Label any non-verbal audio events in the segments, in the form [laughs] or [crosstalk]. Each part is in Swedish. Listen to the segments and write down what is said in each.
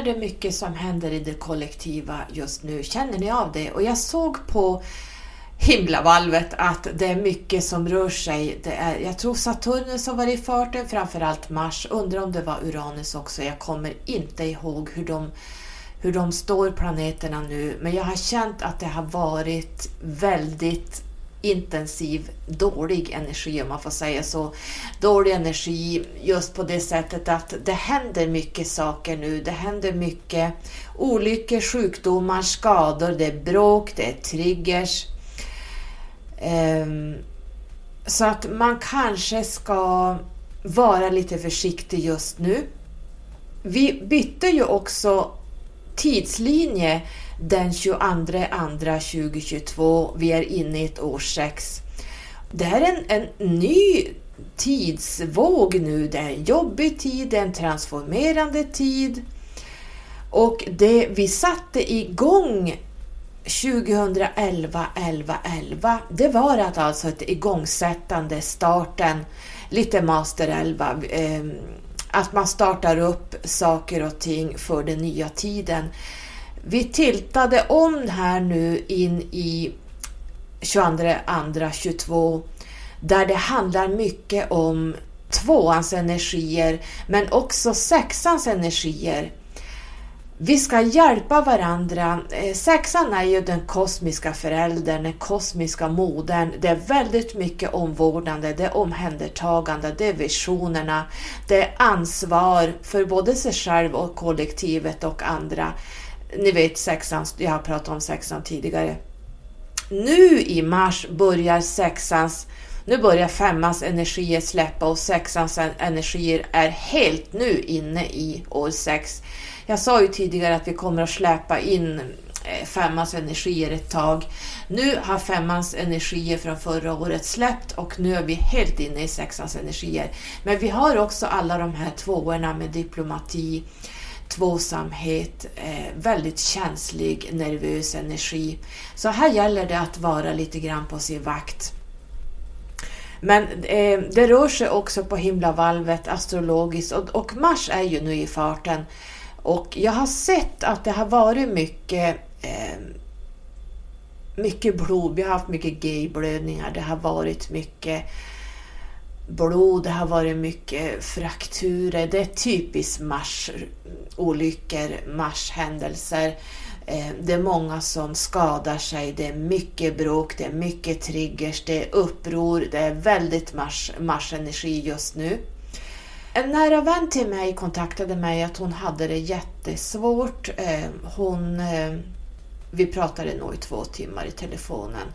är det mycket som händer i det kollektiva just nu, känner ni av det? Och jag såg på himlavalvet att det är mycket som rör sig. Det är, jag tror Saturnus har varit i farten, framförallt Mars. Undrar om det var Uranus också. Jag kommer inte ihåg hur de, hur de står planeterna nu. Men jag har känt att det har varit väldigt intensiv, dålig energi om man får säga så. Dålig energi just på det sättet att det händer mycket saker nu. Det händer mycket olyckor, sjukdomar, skador, det är bråk, det är triggers. Um, så att man kanske ska vara lite försiktig just nu. Vi bytte ju också tidslinje den 22 andra 2022. Vi är inne i ett år 6. Det här är en, en ny tidsvåg nu. Det är en jobbig tid, det är en transformerande tid. Och det vi satte igång 2011, 11, 11, det var att alltså ett igångsättande, starten, lite Master 11, eh, att man startar upp saker och ting för den nya tiden. Vi tiltade om här nu in i 22, andra 22 där det handlar mycket om tvåans energier men också sexans energier. Vi ska hjälpa varandra. Eh, sexan är ju den kosmiska föräldern, den kosmiska modern. Det är väldigt mycket omvårdande, det är omhändertagande, det är visionerna, det är ansvar för både sig själv och kollektivet och andra. Ni vet sexan, jag har pratat om sexan tidigare. Nu i mars börjar sexans, nu börjar femmans energier släppa och sexans energier är helt nu inne i år sex. Jag sa ju tidigare att vi kommer att släppa in eh, femmans energier ett tag. Nu har femmans energier från förra året släppt och nu är vi helt inne i sexans energier. Men vi har också alla de här tvåorna med diplomati, tvåsamhet, eh, väldigt känslig, nervös energi. Så här gäller det att vara lite grann på sin vakt. Men eh, det rör sig också på himlavalvet astrologiskt och, och Mars är ju nu i farten. Och jag har sett att det har varit mycket eh, mycket blod, vi har haft mycket gayblödningar, det har varit mycket blod, det har varit mycket frakturer. Det är typiskt marsolyckor, marshändelser. Eh, det är många som skadar sig, det är mycket bråk, det är mycket triggers, det är uppror, det är väldigt mars, marsenergi just nu. En nära vän till mig kontaktade mig att hon hade det jättesvårt. Eh, hon, eh, vi pratade nog i två timmar i telefonen.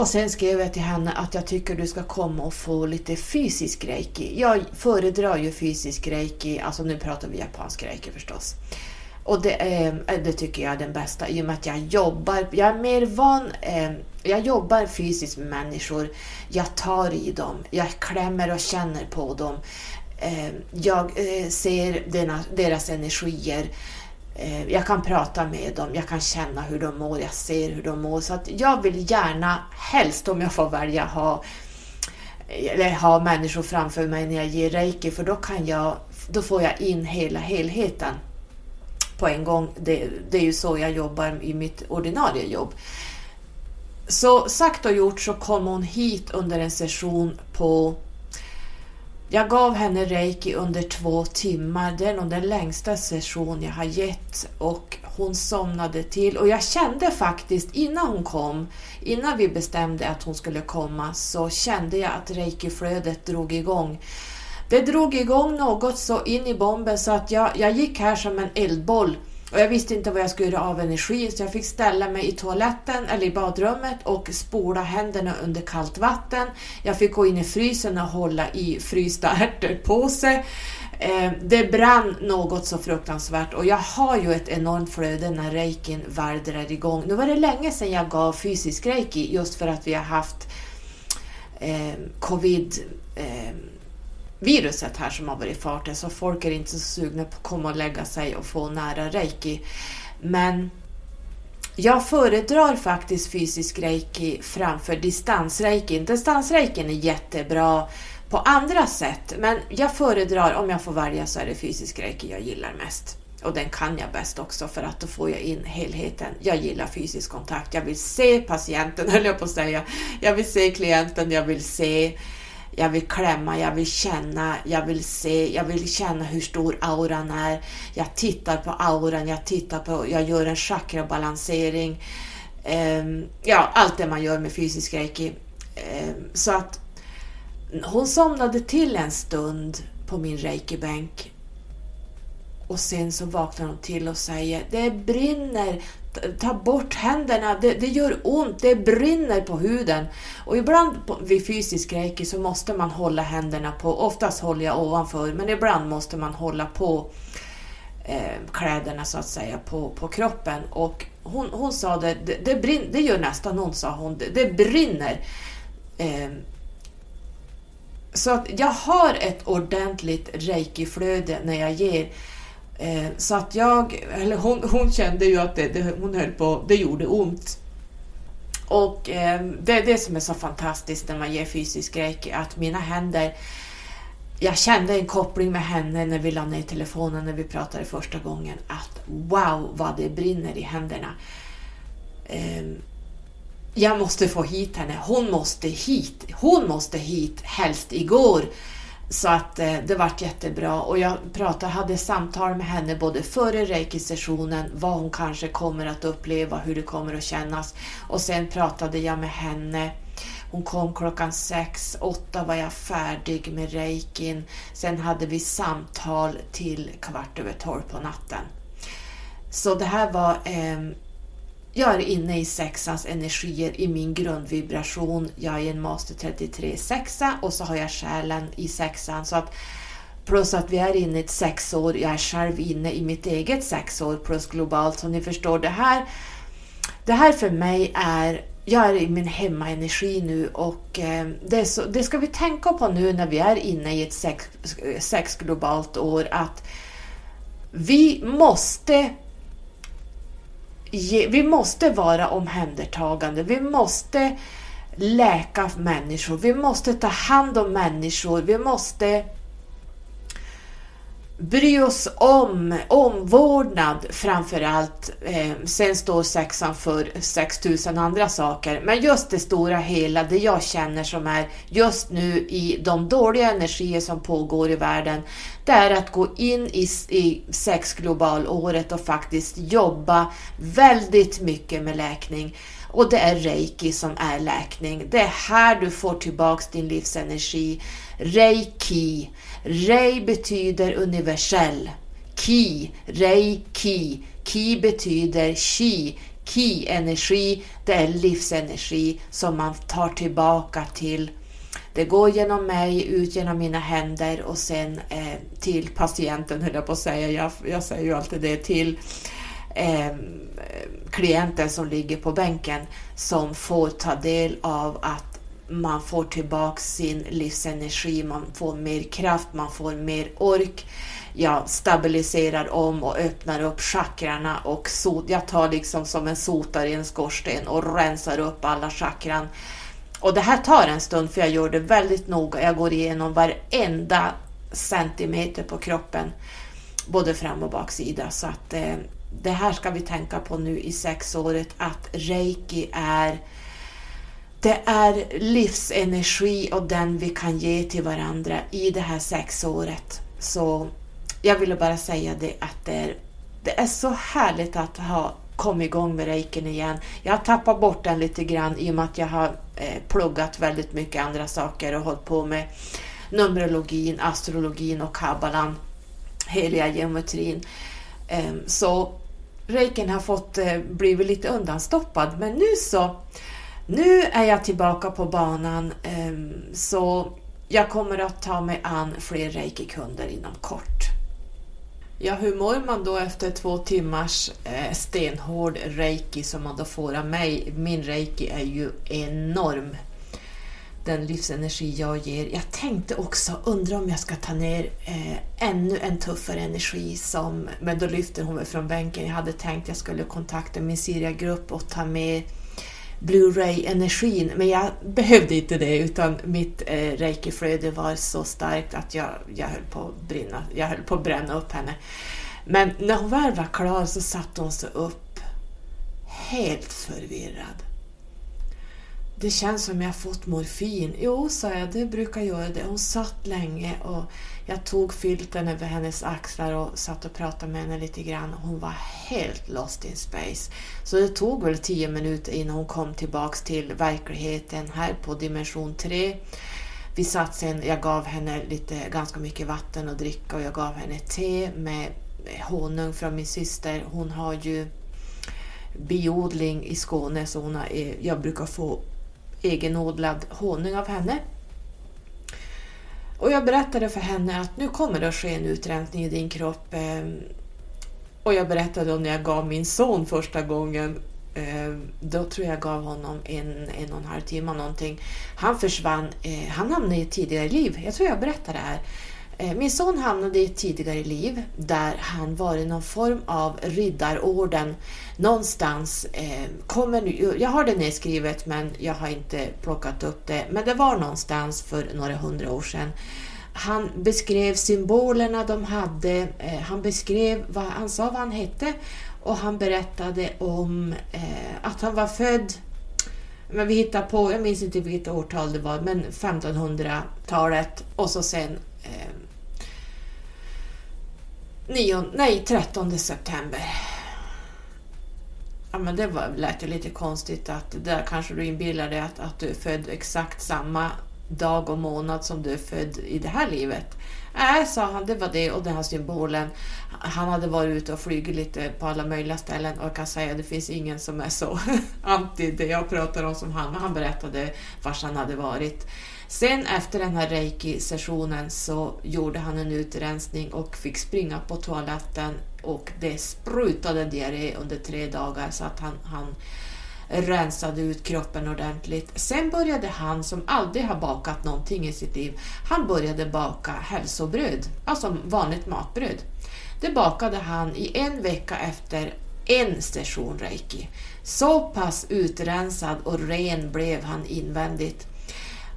Och sen skrev jag till henne att jag tycker du ska komma och få lite fysisk reiki. Jag föredrar ju fysisk reiki, alltså nu pratar vi japansk reiki förstås. Och det, ehm, eh, det tycker jag är den bästa i och med att jag jobbar, jag är mer van, eh, jag jobbar fysiskt med människor, jag tar i dem, jag klämmer och känner på dem. Eh, jag eh, ser deras, deras energier, Eh, Eh, jag kan prata med dem, jag kan känna hur de mår, jag ser hur de mår. Så att jag vill gärna, helst om jag får välja, ha, eller ha människor framför mig när jag ger reiki för då, kan jag, då får jag in hela helheten på en gång. Det, det är ju så jag jobbar i mitt ordinarie jobb. Så sagt och gjort så kom hon hit under en session på jag gav henne reiki under två timmar. Det är nog den längsta session jag har gett och hon somnade till och jag kände faktiskt innan hon kom, innan vi bestämde att hon skulle komma, så kände jag att reikiflödet drog igång. Det drog igång något så in i bomben så att jag, jag gick här som en eldboll och jag visste inte vad jag skulle göra av energin så jag fick ställa mig i toaletten eller i badrummet och spola händerna under kallt vatten. Jag fick gå in i frysen och hålla i frysta ärtor på sig. Eh, det brann något så fruktansvärt och jag har ju ett enormt flöde när reikin väl drar igång. Nu var det länge sedan jag gav fysisk reiki just för att vi har haft eh, covid eh, viruset här som har varit i farten så folk är inte så sugna på att komma och lägga sig och få nära reiki. Men jag föredrar faktiskt fysisk reiki framför distansreikin. Distansreikin är jättebra. på andra sätt. Men jag föredrar, om jag får välja, så är det fysisk reiki jag gillar mest. Och den kan jag bäst också för att då får jag in helheten. Jag gillar fysisk kontakt. Jag vill se patienten, [laughs] höll jag på att säga. Jag vill se klienten, jag vill se jag vill klämma, jag vill känna, jag vill se, jag vill känna hur stor auran är. Jag tittar på auran, jag tittar på, jag gör en chakrabalansering. Um, ja, allt det man gör med fysisk reiki. Um, så att hon somnade till en stund på min reikibänk och sen så vaknar hon till och säger det brinner, ta bort händerna, det, det, gör ont, det brinner på huden. Och ibland vid fysisk reiki så måste man hålla händerna på, oftast håller jag ovanför, men ibland måste man hålla på eh, kläderna så att säga på, på kroppen. Och hon, hon sa det, det, det, brin, det gör nästan ont, sa hon, det, det brinner. Eh, så att jag har ett ordentligt reiki-flöde när jag ger Eh, så att jag, eller hon, hon kände ju att det, det, hon höll på, det gjorde ont. Och eh, det är det som är så fantastiskt när man ger fysisk reiki, att mina händer jag kände en koppling med henne när vi la ner telefonen när vi pratade första gången. Att wow vad det brinner i händerna. Eh, jag måste få hit henne. Hon måste hit. Hon måste hit helst igår. Så att eh, det vart jättebra och jag pratade, hade samtal med henne både före reiki-sessionen, vad hon kanske kommer att uppleva, hur det kommer att kännas. Och sen pratade jag med henne. Hon kom klockan sex, åtta var jag färdig med reikin. Sen hade vi samtal till kvart över tolv på natten. Så det här var eh, jag är inne i sexans energier i min grundvibration. Jag är en master 33 sexa och så har jag själen i sexan. Så att, plus att vi är inne i ett sexår. Jag är själv inne i mitt eget sexår plus globalt. Så ni förstår, det här, det här för mig är jag är i min hemmaenergi nu och eh, det, så, det, ska vi tänka på nu när vi är inne i ett sex, sex globalt år att vi måste vi måste vara omhändertagande, vi måste läka människor, vi måste ta hand om människor, vi måste bry oss om omvårdnad framför allt. Eh, sen står sexan för 6000 andra saker. Men just det stora hela, det jag känner som är just nu i de dåliga energier som pågår i världen, det är att gå in i, i sexglobalåret och faktiskt jobba väldigt mycket med läkning. Och det är reiki som är läkning. Det är här du får tillbaks din livsenergi. Reiki. Rei betyder universell. Ki, reiki. Ki betyder chi. Ki-energi, det är livsenergi som man tar tillbaka till det går genom mig, ut genom mina händer och sen eh, till patienten, höll jag på att säga. Jag, jag säger ju alltid det till eh, klienten som ligger på bänken som får ta del av att man får tillbaka sin livsenergi, man får mer kraft, man får mer ork. Jag stabiliserar om och öppnar upp chakrarna och sot, jag tar liksom som en sotare i en skorsten och rensar upp alla chakran och det här tar en stund för jag gör det väldigt noga. Jag går igenom varenda centimeter på kroppen, både fram och baksida. Så att eh, det här ska vi tänka på nu i sexåret, att reiki är det är livsenergi och den vi kan ge till varandra i det här sexåret. Så jag ville bara säga det att det är, det är så härligt att ha kommit igång med reiken igen. Jag har tappat bort den lite grann i och med att jag har eh, pluggat väldigt mycket andra saker och hållit på med Numerologin, astrologin och kabbalan, heliga geometrin. Eh, så reiken har fått eh, blivit lite undanstoppad men nu så nu är jag tillbaka på banan ehm, så jag kommer att ta mig an fler reiki-kunder inom kort. Ja, hur mår man då efter två timmars eh, stenhård reiki som man då får av mig? Min reiki är ju enorm. Den livsenergi jag ger. Jag tänkte också, undra om jag ska ta ner eh, ännu en tuffare energi som, men då lyfter hon mig från bänken. Jag hade tänkt jag skulle kontakta min Siria-grupp och ta med Blu-ray-energin. Men jag behövde inte det utan mitt eh, reikiflöde var så starkt att jag, jag, höll på att brinna. jag höll på att bränna upp henne. Men när hon väl var klar så satte hon sig upp helt förvirrad. Det känns som jag fått morfin. Jo, sa jag, det brukar göra det. Hon satt länge och jag tog filten över hennes axlar och satt och pratade med henne lite grann. Hon var helt lost in space. Så det tog väl tio minuter innan hon kom tillbaks till verkligheten här på dimension 3. Vi satt sen, jag gav henne lite, ganska mycket vatten att dricka och jag gav henne te med honung från min syster. Hon har ju biodling i Skåne så hon har, jag brukar få egenodlad honung av henne. Och jag berättade för henne att nu kommer det att ske en utrensning i din kropp. Ehm, och jag berättade om när jag gav min son första gången. Ehm, då tror jag gav honom en, en och en halv timme någonting. Han försvann, eh, han hamnade i ett tidigare liv. Jag tror jag berättade det här. Eh, min son hamnade i ett tidigare liv där han var i någon form av riddarorden någonstans. Eh, kommer nu... jag har det nedskrivet men jag har inte plockat upp det. Men det var någonstans för några hundra år sedan. Han beskrev symbolerna de hade, eh, han beskrev vad han sa vad han hette och han berättade om att han var född men vi hittar på, jag minns inte vilket årtal det var, men 1500-talet och så sen 9, nej, 13 september. Ja, men det var, lät ju lite konstigt att där kanske du inbillar dig att, att du är född exakt samma dag och månad som du är född i det här livet. Nej, äh, sa han, det var det och den här symbolen. Han hade varit ute och flugit lite på alla möjliga ställen och jag kan säga att det finns ingen som är så [laughs] anti det jag pratar om som han. Men han berättade var han hade varit. Sen efter den här reiki-sessionen så gjorde han en utrensning och fick springa på toaletten och det sprutade diarré under tre dagar så att han, han rensade ut kroppen ordentligt. Sen började han, som aldrig har bakat någonting i sitt liv, han började baka hälsobröd, alltså vanligt matbröd. Det bakade han i en vecka efter en session reiki. Så pass utrensad och ren blev han invändigt.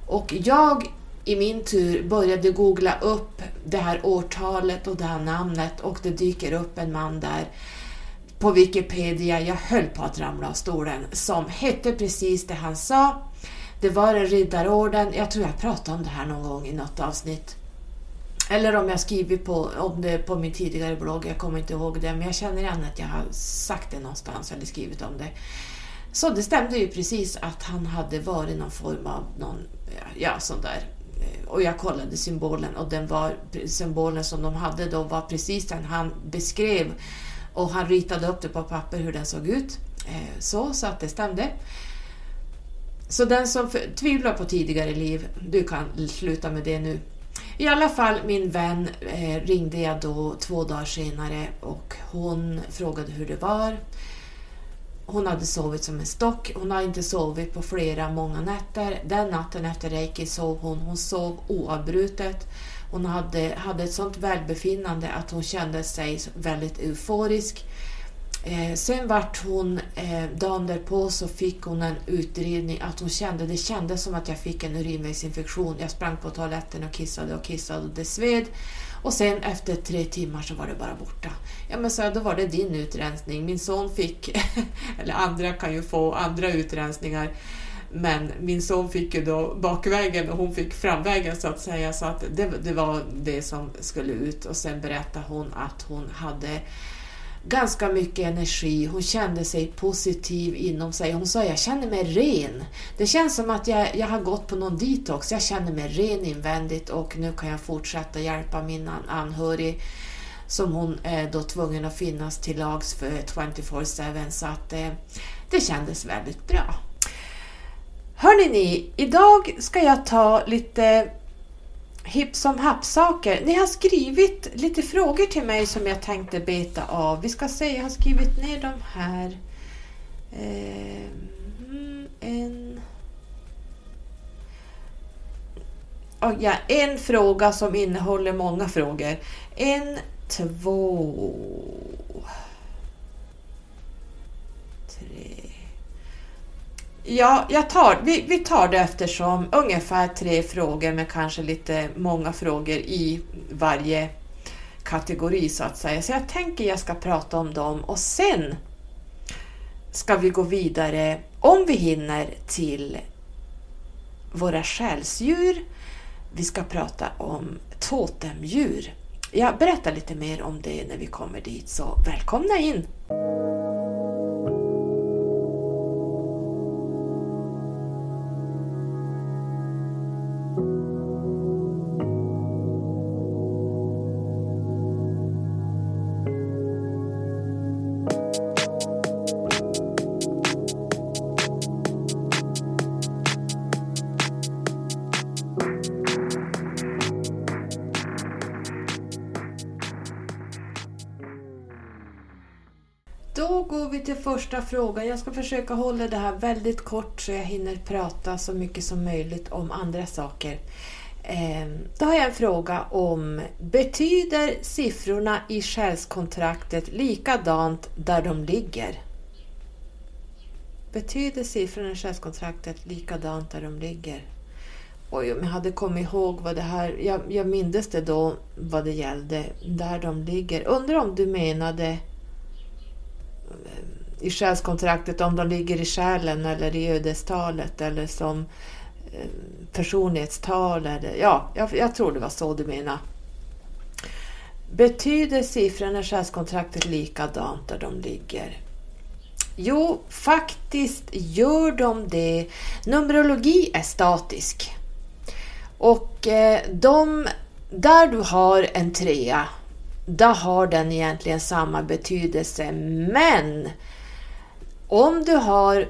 Och jag i min tur började googla upp det här årtalet och det här namnet och det dyker upp en man där på Wikipedia, jag höll på att ramla av stolen, som hette precis det han sa. Det var en riddarorden, jag tror jag pratade om det här någon gång i något avsnitt. Eller om jag skrivit på, om det på min tidigare blogg, jag kommer inte ihåg det, men jag känner igen att jag har sagt det någonstans eller skrivit om det. Så det stämde ju precis att han hade varit någon form av någon, Eh, ja sånt där eh, och jag kollade symbolen och den var, symbolen som de hade då var precis den han beskrev och han ritade upp det på papper hur den såg ut. Eh, så, så att det stämde. Så den som tvivlar på tidigare liv, du kan sluta med det nu. I alla fall, min vän ringde jag då två dagar senare och hon frågade hur det var. Hon hade sovit som en stock. Hon har inte sovit på flera, många nätter. Den natten efter reiki sov hon. Hon sov oavbrutet. Hon hade, hade ett sånt välbefinnande att hon kände sig väldigt euforisk. Eh, sen vart hon, eh, dagen därpå så fick hon en utredning att hon kände, det kändes som att jag fick en urinvägsinfektion. Jag sprang på toaletten och kissade och kissade och det sved. Och sen efter tre timmar så var det bara borta. Ja men så då var det din utrensning. Min son fick, [laughs] eller andra kan ju få andra utrensningar. Men min son fick ju då bakvägen och hon fick framvägen så att säga. Så att det, det var det som skulle ut. Och sen berättade hon att hon hade ganska mycket energi. Hon kände sig positiv inom sig. Hon sa jag känner mig ren. Det känns som att jag, jag har gått på någon detox. Jag känner mig ren invändigt och nu kan jag fortsätta hjälpa min anhörig som hon är då tvungen att finnas till lags för 24-7 så att eh, det kändes väldigt bra. Hörni ni, idag ska jag ta lite hipp som happ-saker. Ni har skrivit lite frågor till mig som jag tänkte beta av. Vi ska se, jag har skrivit ner dem här. Eh, mm, en... Oh, ja, en fråga som innehåller många frågor. En, två... Ja, jag tar, vi, vi tar det eftersom ungefär tre frågor med kanske lite många frågor i varje kategori så att säga. Så jag tänker jag ska prata om dem och sen ska vi gå vidare, om vi hinner, till våra själsdjur. Vi ska prata om totemdjur. Jag berättar lite mer om det när vi kommer dit, så välkomna in! Till första frågan. Jag ska försöka hålla det här väldigt kort så jag hinner prata så mycket som möjligt om andra saker. Ehm, då har jag en fråga om Betyder siffrorna i själskontraktet likadant där de ligger? Betyder siffrorna i själskontraktet likadant där de ligger? Oj, om jag hade kommit ihåg vad det här... Jag, jag mindes det då vad det gällde, där de ligger. Undrar om du menade i själskontraktet om de ligger i själen eller i ödestalet eller som eh, personlighetstal. Eller, ja, jag, jag tror det var så du menade. Betyder siffrorna i själskontraktet likadant där de ligger? Jo, faktiskt gör de det. Numerologi är statisk. Och eh, de, där du har en trea då har den egentligen samma betydelse. Men om du har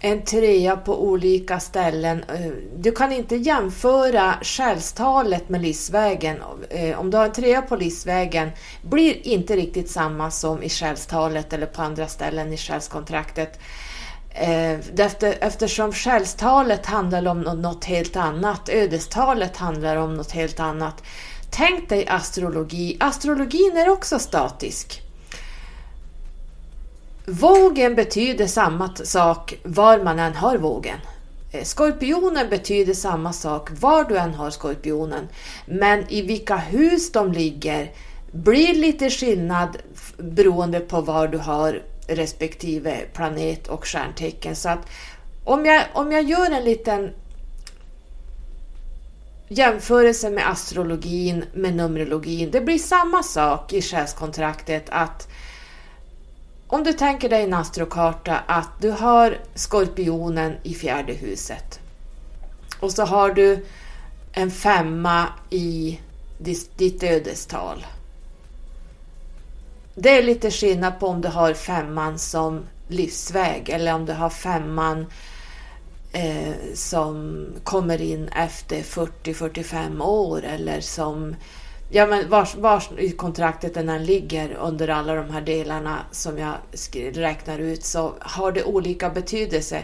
en trea på olika ställen. Eh, du kan inte jämföra själstalet med livsvägen. Eh, om du har en trea på livsvägen blir inte riktigt samma som i själstalet eller på andra ställen i själskontraktet. Eh, eftersom själstalet handlar om något helt annat, ödestalet handlar om något helt annat. Tänk dig astrologi. Astrologin är också statisk. Vågen betyder samma sak var man än har vågen. Eh, skorpionen betyder samma sak var du än har skorpionen. Men i vilka hus de ligger blir lite skillnad beroende på var du har respektive planet och stjärntecken. Så att om jag, om jag gör en liten jämförelsen med astrologin, med numerologin. Det blir samma sak i själskontraktet att om du tänker dig en astrokarta att du har skorpionen i fjärde huset och så har du en femma i ditt ödestal. Det är lite skillnad på om du har femman som livsväg eller om du har femman eh, som kommer in efter 40-45 år eller som Ja men vars, vars i kontraktet den ligger under alla de här delarna som jag räknar ut så har det olika betydelse.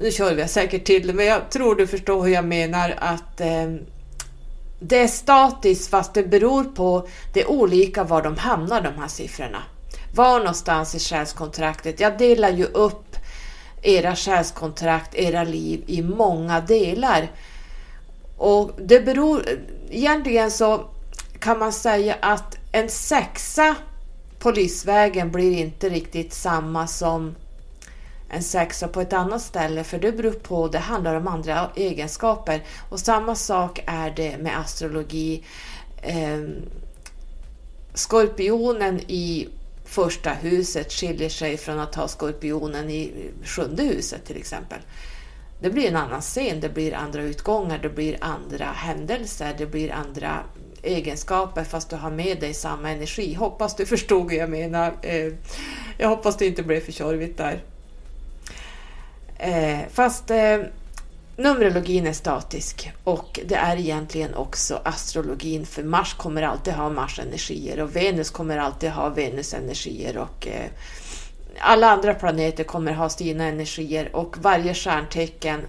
Nu kör vi säkert till det men jag tror du förstår hur jag menar att eh, det är statiskt fast det beror på det olika var de hamnar de här siffrorna. Var någonstans i själskontraktet. Jag delar ju upp era själskontrakt, era liv i många delar. Och det beror, egentligen så kan man säga att en sexa på livsvägen blir inte riktigt samma som en sexa på ett annat ställe för det beror på, det handlar om andra egenskaper. Och samma sak är det med astrologi. Ehm, skorpionen i första huset skiljer sig från att ha skorpionen i sjunde huset till exempel. Det blir en annan scen, det blir andra utgångar, det blir andra händelser, det blir andra egenskaper fast du har med dig samma energi. Hoppas du förstod vad jag menar. Eh, jag hoppas det inte blev för tjorvigt där. Eh, fast eh, Numerologin är statisk och det är egentligen också astrologin för Mars kommer alltid ha Mars-energier och Venus kommer alltid ha Venus-energier och eh, alla andra planeter kommer ha sina energier och varje stjärntecken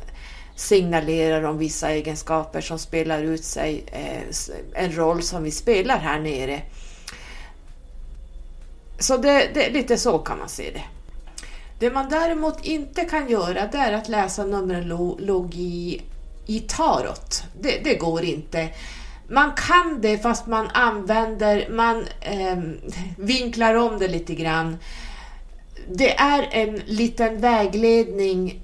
signalerar om vissa egenskaper som spelar ut sig, eh, en roll som vi spelar här nere. Så det, det, lite så kan man se det. Det man däremot inte kan göra det är att läsa numerologi i tarot. Det, det går inte. Man kan det fast man använder, man eh, vinklar om det lite grann. Det är en liten vägledning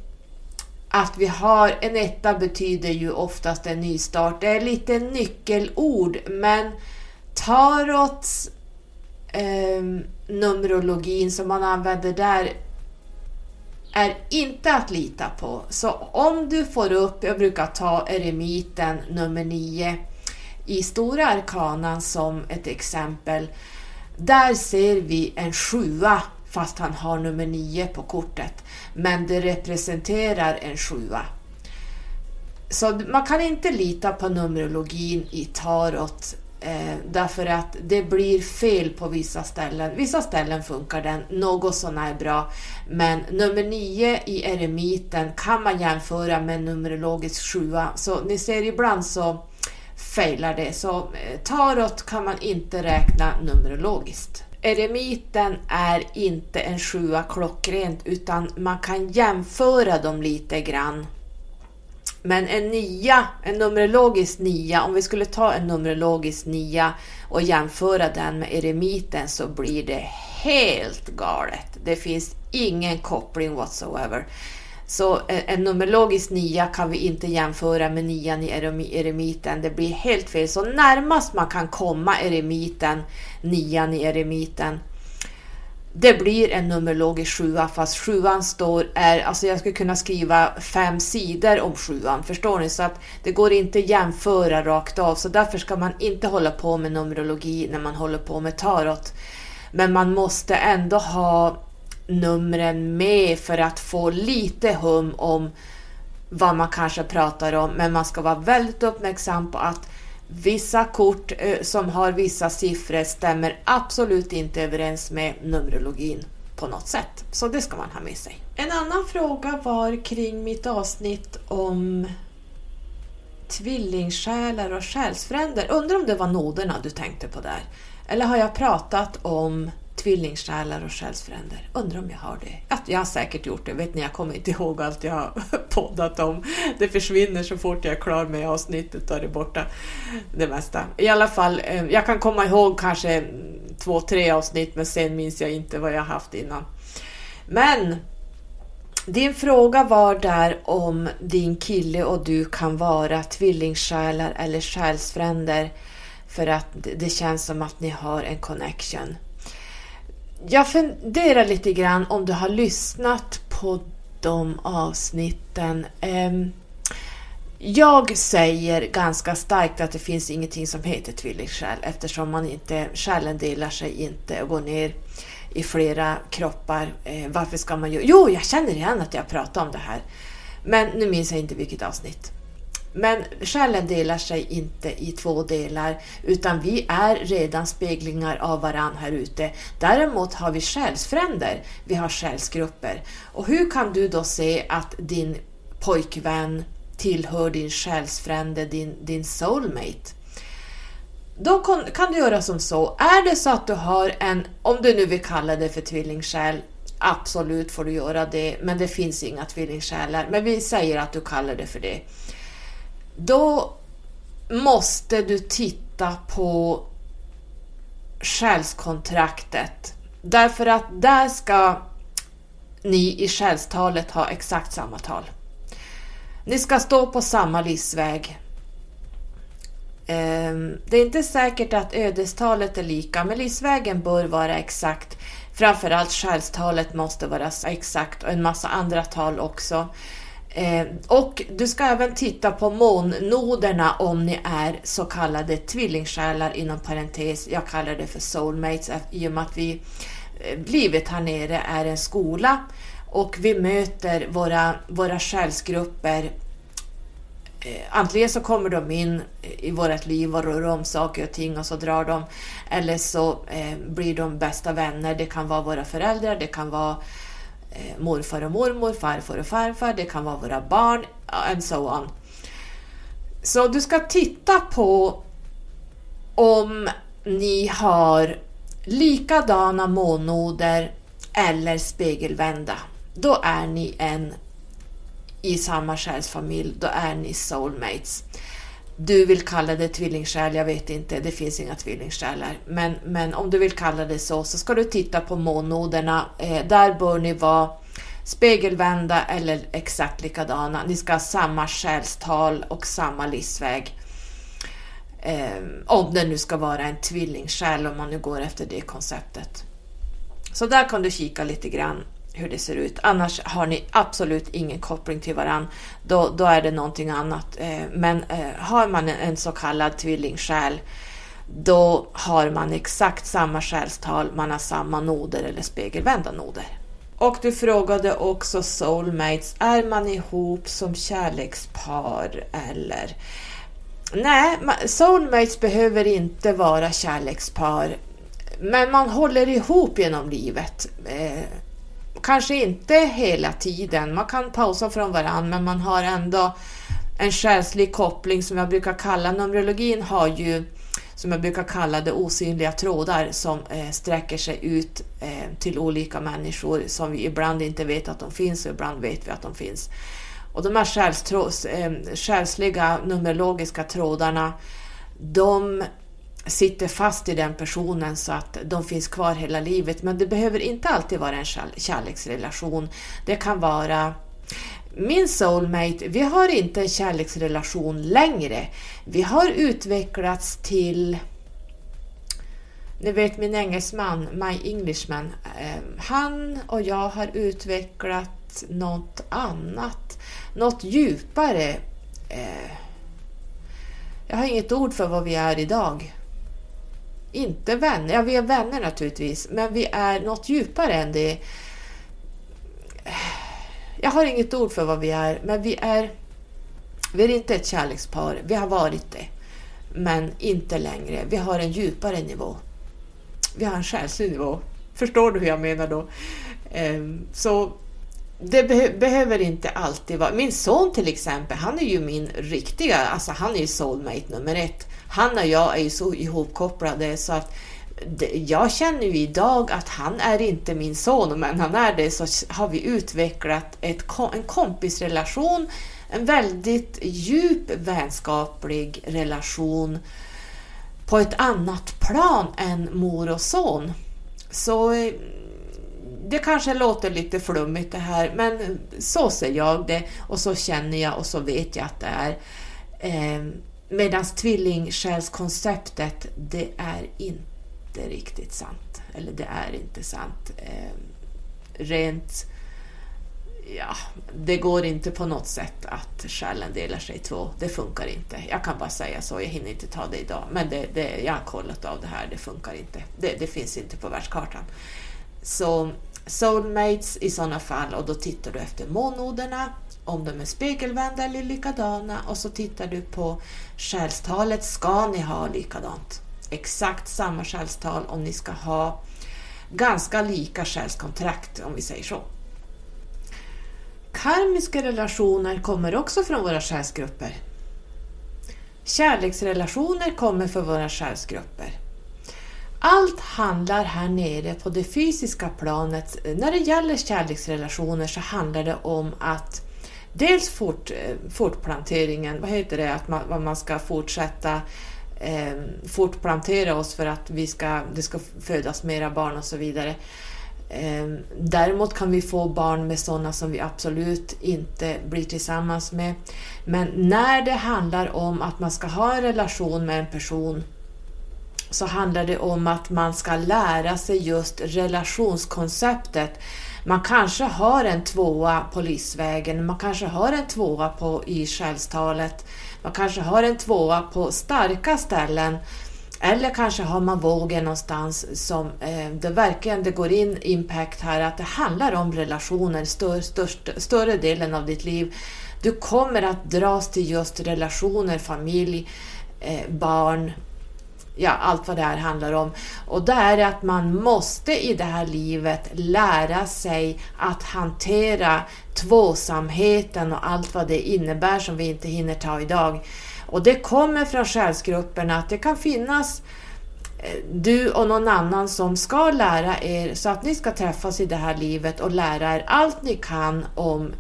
att vi har en etta betyder ju oftast en nystart. Det är lite nyckelord men tarots eh, numerologin som man använder där är inte att lita på. Så om du får upp, jag brukar ta eremiten nummer 9 i Stora Arkanan som ett exempel. Där ser vi en sjua fast han har nummer 9 på kortet. Men det representerar en sjua. Så man kan inte lita på numerologin i tarot eh, därför att det blir fel på vissa ställen. Vissa ställen funkar den något sånär bra men nummer 9 i eremiten kan man jämföra med numerologisk 7. så ni ser ibland så failar det. Så eh, tarot kan man inte räkna numerologiskt. Eremiten är inte en sjua klockrent utan man kan jämföra dem lite grann. Men en nia, en numerologisk nia, om vi skulle ta en numerologisk nia och jämföra den med eremiten så blir det helt galet. Det finns ingen koppling whatsoever. Så eh, en numerologisk nia kan vi inte jämföra med nian i eremiten. Det blir helt fel. Så närmast man kan komma eremiten, nian i eremiten, det blir en numerologisk sjua fast sjuan står, är, alltså jag skulle kunna skriva fem sidor om sjuan, förstår ni? Så att det går inte att jämföra rakt av, så därför ska man inte hålla på med numerologi när man håller på med tarot. Men man måste ändå ha numren med för att få lite hum om vad man kanske pratar om. Men man ska vara väldigt uppmärksam på att vissa kort eh, som har vissa siffror stämmer absolut inte överens med numerologin på något sätt. Så det ska man ha med sig. En annan fråga var kring mitt avsnitt om tvillingsjälar och själsfränder. Undrar om det var noderna du tänkte på där? Eller har jag pratat om tvillingsjälar och själsfränder. Undrar om jag har det? jag har säkert gjort det. Vet ni, jag kommer inte ihåg allt jag har [laughs] poddat om. Det försvinner så fort jag är klar med avsnittet, och är det borta det mesta. I alla fall, eh, jag kan komma ihåg kanske två, tre avsnitt, men sen minns jag inte vad jag haft innan. Men din fråga var där om din kille och du kan vara tvillingsjälar eller själsfränder för att det känns som att ni har en connection jag funderar lite grann om du har lyssnat på de avsnitten. Ehm, jag säger ganska starkt att det finns ingenting som heter tvillingsjäl eftersom man inte, själen delar sig inte och går ner i flera kroppar. Ehm, varför ska man göra... Jo, jag känner igen att jag pratar om det här. Men nu minns jag inte vilket avsnitt. Men själen delar sig inte i två delar utan vi är redan speglingar av varann här ute. Däremot har vi själsfränder, vi har själsgrupper. Och hur kan du då se att din pojkvän tillhör din själsfrände, din, din soulmate? Då kan, kan du göra som så, är det så att du har en, om du nu vill kalla det för tvillingsjäl, absolut får du göra det, men det finns inga tvillingsjälar, men vi säger att du kallar det för det då måste du titta på själskontraktet. Därför att där ska ni i själstalet ha exakt samma tal. Ni ska stå på samma livsväg. Ehm, det är inte säkert att ödestalet är lika, men livsvägen bör vara exakt. Framförallt själstalet måste vara exakt och en massa andra tal också. Eh, och du ska även titta på månnoderna om ni är så kallade tvillingsjälar inom parentes. Jag kallar det för soulmates eh, i och med att vi, eh, livet här nere är en skola och vi möter våra, våra själsgrupper eh, Antingen så kommer de in i vårt liv och rör om saker och ting och så drar de. Eller så blir de bästa vänner. Det kan vara våra föräldrar, det kan vara Eh, morfar och mormor, farfar och farfar, det kan vara våra barn and so on. Så du ska titta på om ni har likadana månoder eller spegelvända. då är ni en i samma själsfamilj, då är ni soulmates. Du vill kalla det tvillingsjäl, jag vet inte, det finns inga tvillingsjälar. Men, men om du vill kalla det så, så ska du titta på månnoderna. Eh, där bör ni vara spegelvända eller exakt likadana. Ni ska ha samma själstal och samma livsväg. Eh, om det nu ska vara en tvillingsjäl, om man nu går efter det konceptet. Så där kan du kika lite grann hur det ser ut. Annars har ni absolut ingen koppling till varann. Då, då är det någonting annat. Eh, men eh, har man en så kallad tvillingsjäl då har man exakt samma själstal, man har samma noder eller spegelvända noder. Och du frågade också soulmates, är man ihop som kärlekspar eller? Nej, soulmates behöver inte vara kärlekspar, men man håller ihop genom livet. Eh, Kanske inte hela tiden, man kan pausa från varandra, men man har ändå en själslig koppling som jag brukar kalla, numerologin har ju som jag brukar kalla det osynliga trådar som eh, sträcker sig ut eh, till olika människor som vi ibland inte vet att de finns och ibland vet vi att de finns. Och de här eh, själsliga numerologiska trådarna, de sitter fast i den personen så att de finns kvar hela livet. Men det behöver inte alltid vara en kärleksrelation. Det kan vara min soulmate, vi har inte en kärleksrelation längre. Vi har utvecklats till ni vet min engelsman, my Englishman, ehm, han och jag har utvecklat något annat, något djupare. Ehm, jag har inget ord för vad vi är idag. Inte vänner, ja vi är vänner naturligtvis, men vi är något djupare än det. Jag har inget ord för vad vi är, men vi är, vi är inte ett kärlekspar. Vi har varit det, men inte längre. Vi har en djupare nivå. Vi har en själslig nivå. Förstår du hur jag menar då? Ehm, så det be behöver inte alltid vara... Min son till exempel, han är ju min riktiga, alltså han är ju soulmate nummer ett. Han och jag är ju så ihopkopplade så att jag känner ju idag att han är inte min son, men han är det, så har vi utvecklat ett, en kompisrelation, en väldigt djup vänskaplig relation på ett annat plan än mor och son. Så eh, det kanske låter lite flummigt det här, men så ser jag det och så känner jag och så vet jag att det är. Eh, Medan tvillingsjälskonceptet, det är inte riktigt sant. Eller det är inte sant. Eh, rent... Ja, det går inte på något sätt att själen delar sig i två. Det funkar inte. Jag kan bara säga så, jag hinner inte ta det idag. Men det, det, jag har kollat av det här, det funkar inte. Det, det finns inte på världskartan. Så soulmates i sådana fall, och då tittar du efter månnoderna, om de är spegelvända eller likadana och så tittar du på själstalet, ska ni ha likadant? exakt samma själstal om ni ska ha ganska lika själskontrakt om vi säger så. Karmiska relationer kommer också från våra själsgrupper. Kärleksrelationer kommer från våra själsgrupper. Allt handlar här nere på det fysiska planet. När det gäller kärleksrelationer så handlar det om att dels fort, eh, fortplanteringen, vad heter det, att man, man ska fortsätta eh, fortplantera oss för att vi ska, det ska födas mera barn och så vidare. Eh, däremot kan vi få barn med sådana som vi absolut inte blir tillsammans med. Men när det handlar om att man ska ha en relation med en person så handlar det om att man ska lära sig just relationskonceptet. Man kanske har en tvåa på livsvägen, man kanske har en tvåa på, i själstalet man kanske har en tvåa på starka ställen eller kanske har man vågen någonstans som eh, det verkligen det går in impact här, att det handlar om relationer stör, störst, större delen av ditt liv. Du kommer att dras till just relationer, familj, eh, barn, ja, allt vad det här handlar om. Och det är att man måste i det här livet lära sig att hantera tvåsamheten och allt vad det innebär som vi inte hinner ta idag. Och det kommer från själsgrupperna att det kan finnas eh, du och någon annan som ska lära er så att ni ska träffas i det här livet och lära er allt ni kan om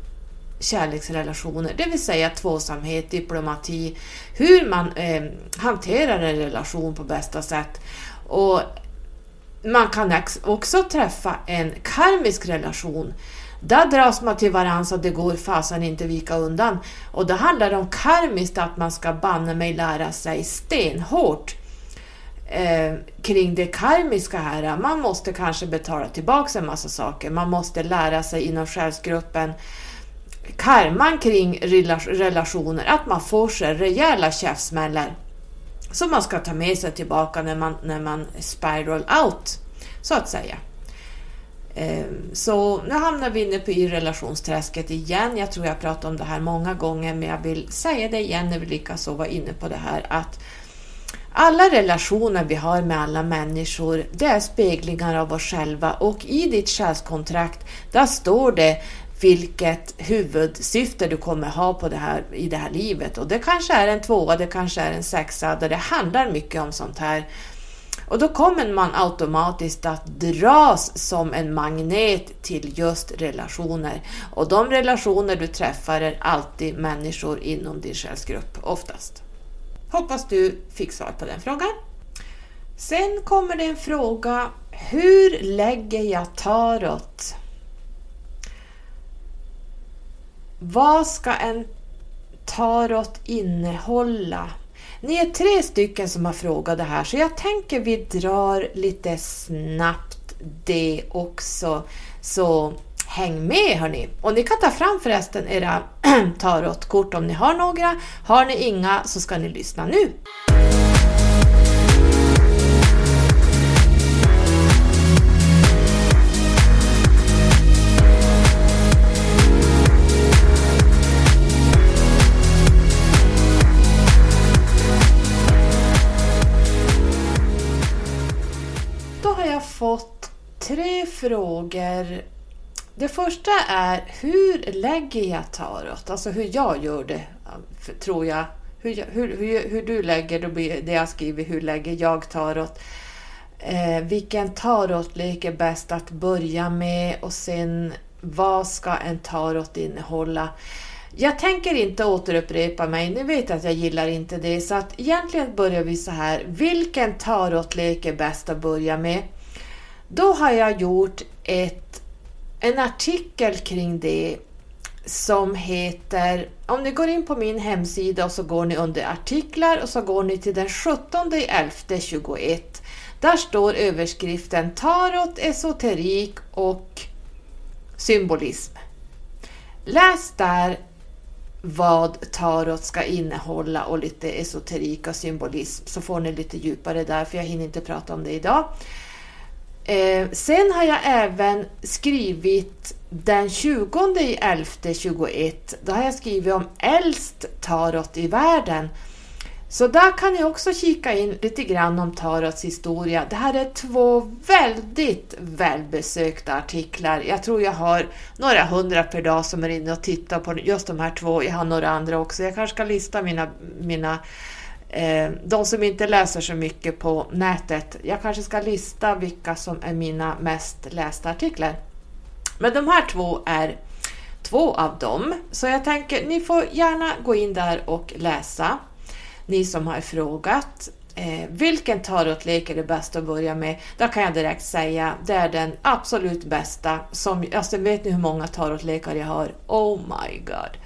kärleksrelationer, det vill säga tvåsamhet, diplomati, hur man eh, hanterar en relation på bästa sätt. Och man kan också träffa en karmisk relation. Där dras man till varandra så det går fasen inte vika undan. Och det handlar om karmiskt att man ska banne mig lära sig stenhårt eh, kring det karmiska här. Man måste kanske betala tillbaka en massa saker. Man måste lära sig inom själsgruppen karman kring relationer, att man får sig rejäla käftsmällar som man ska ta med sig tillbaka när man, när man spiral out, så att säga. Ehm, så nu hamnar vi inne på i relationsträsket igen. Jag tror jag pratat om det här många gånger, men jag vill säga det igen när vi likaså var inne på det här att alla relationer vi har med alla människor, det är speglingar av oss själva och i ditt själskontrakt, där står det vilket huvudsyfte du kommer ha på det här, i det här livet. Och det kanske är en tvåa, det kanske är en sexa, där det handlar mycket om sånt här. Och då kommer man automatiskt att dras som en magnet till just relationer. Och de relationer du träffar är alltid människor inom din själsgrupp, oftast. Hoppas du fick svar på den frågan. Sen kommer det en fråga, hur lägger jag tarot? Vad ska en tarot innehålla? Ni är tre stycken som har frågat det här så jag tänker vi drar lite snabbt det också. Så häng med hörni! Och ni kan ta fram förresten era [clears throat] tarotkort om ni har några. Har ni inga så ska ni lyssna nu. Fått tre frågor. Det första är hur lägger jag tarot? Alltså hur jag gör det, tror jag. Hur, hur, hur, hur du lägger det, jag skriver, hur lägger jag tarot? Eh, vilken tarotlek är bäst att börja med och sen vad ska en tarot innehålla? Jag tänker inte återupprepa mig, ni vet att jag gillar inte det, så att egentligen börjar vi så här. Vilken tarotlek är bäst att börja med? Då har jag gjort ett, en artikel kring det som heter, om ni går in på min hemsida och så går ni under artiklar och så går ni till den 17 11 21. Där står överskriften Tarot, esoterik och symbolism. Läs där vad tarot ska innehålla och lite esoterik och symbolism så får ni lite djupare där för jag hinner inte prata om det idag. Eh, sen har jag även skrivit den 20 i 11 21. Då har jag skrivit om äldst tarot i världen. Så där kan ni också kika in lite grann om tarots historia. Det här är två väldigt välbesökta artiklar. Jag tror jag har några hundra per dag som är inne och tittar på just de här två. Jag har några andra också. Jag kanske ska lista mina, mina Eh, de som inte läser så mycket på nätet, jag kanske ska lista vilka som är mina mest lästa artiklar. Men de här två är två av dem, så jag tänker ni får gärna gå in där och läsa. Ni som har frågat eh, vilken tarotlek är det bästa att börja med? Då kan jag direkt säga det är den absolut bästa. Som, alltså vet ni hur många tarotlekar jag har? Oh my god!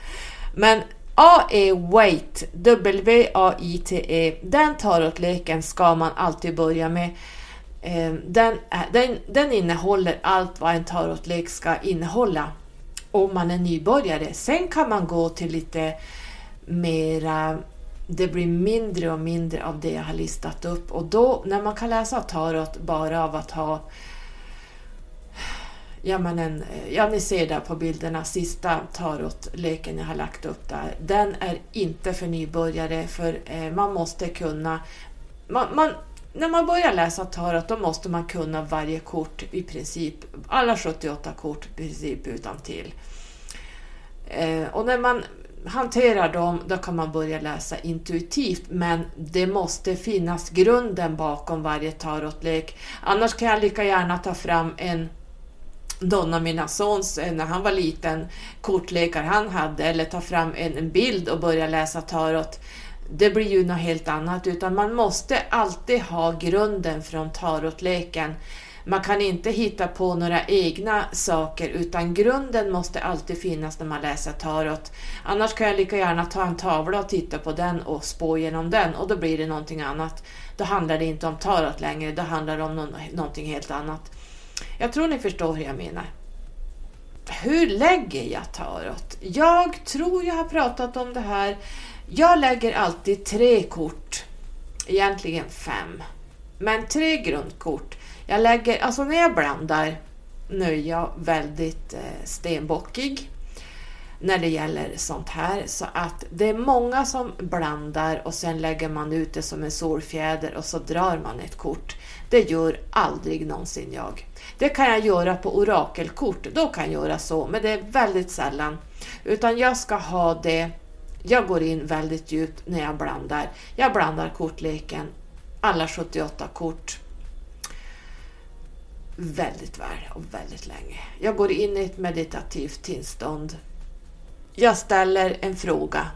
Men A-E Wait, W-A-I-T-E, den tarotleken ska man alltid börja med. Ehm, den, eh, den, den innehåller allt vad en tarotlek ska innehålla om man är nybörjare. Sen kan man gå till lite mera det blir mindre och mindre av det jag har listat upp och då när man kan läsa tarot bara av att ha ja, men en, ja, ni ser där på bilderna, sista tarotleken jag har lagt upp där. Den är inte för nybörjare för eh, man måste kunna... Man, man, när man börjar läsa tarot då måste man kunna varje kort i princip, alla 78 kort i princip utan till. Eh, och när man hanterar dem, då kan man börja läsa intuitivt. Men det måste finnas grunden bakom varje tarotlek. Annars kan jag lika gärna ta fram en Donna, mina sons, eh, när han var liten, kortlekar han hade, eller ta fram en bild och börja läsa tarot. Det blir ju något helt annat, utan man måste alltid ha grunden från tarotleken. Man kan inte hitta på några egna saker utan grunden måste alltid finnas när man läser tarot. Annars kan jag lika gärna ta en tavla och titta på den och spå genom den och då blir det någonting annat. Då handlar det inte om tarot längre, då handlar det om någonting helt annat. Jag tror ni förstår hur jag menar. Hur lägger jag tarot? Jag tror jag har pratat om det här. Jag lägger alltid tre kort, egentligen fem, men tre grundkort. Jag lägger, alltså när jag blandar, nu är jag väldigt eh, stenbockig när det gäller sånt här. Så att det är många som blandar och sen lägger man ut det som en solfjäder och så drar man ett kort. Det gör aldrig någonsin jag. Det kan jag göra på orakelkort, då kan jag göra så, men det är väldigt sällan. Utan jag ska ha det, jag går in väldigt djupt när jag blandar. Jag blandar kortleken, alla 78 kort väldigt väl och väldigt länge. Jag går in i ett meditativt tillstånd. Jag ställer en fråga.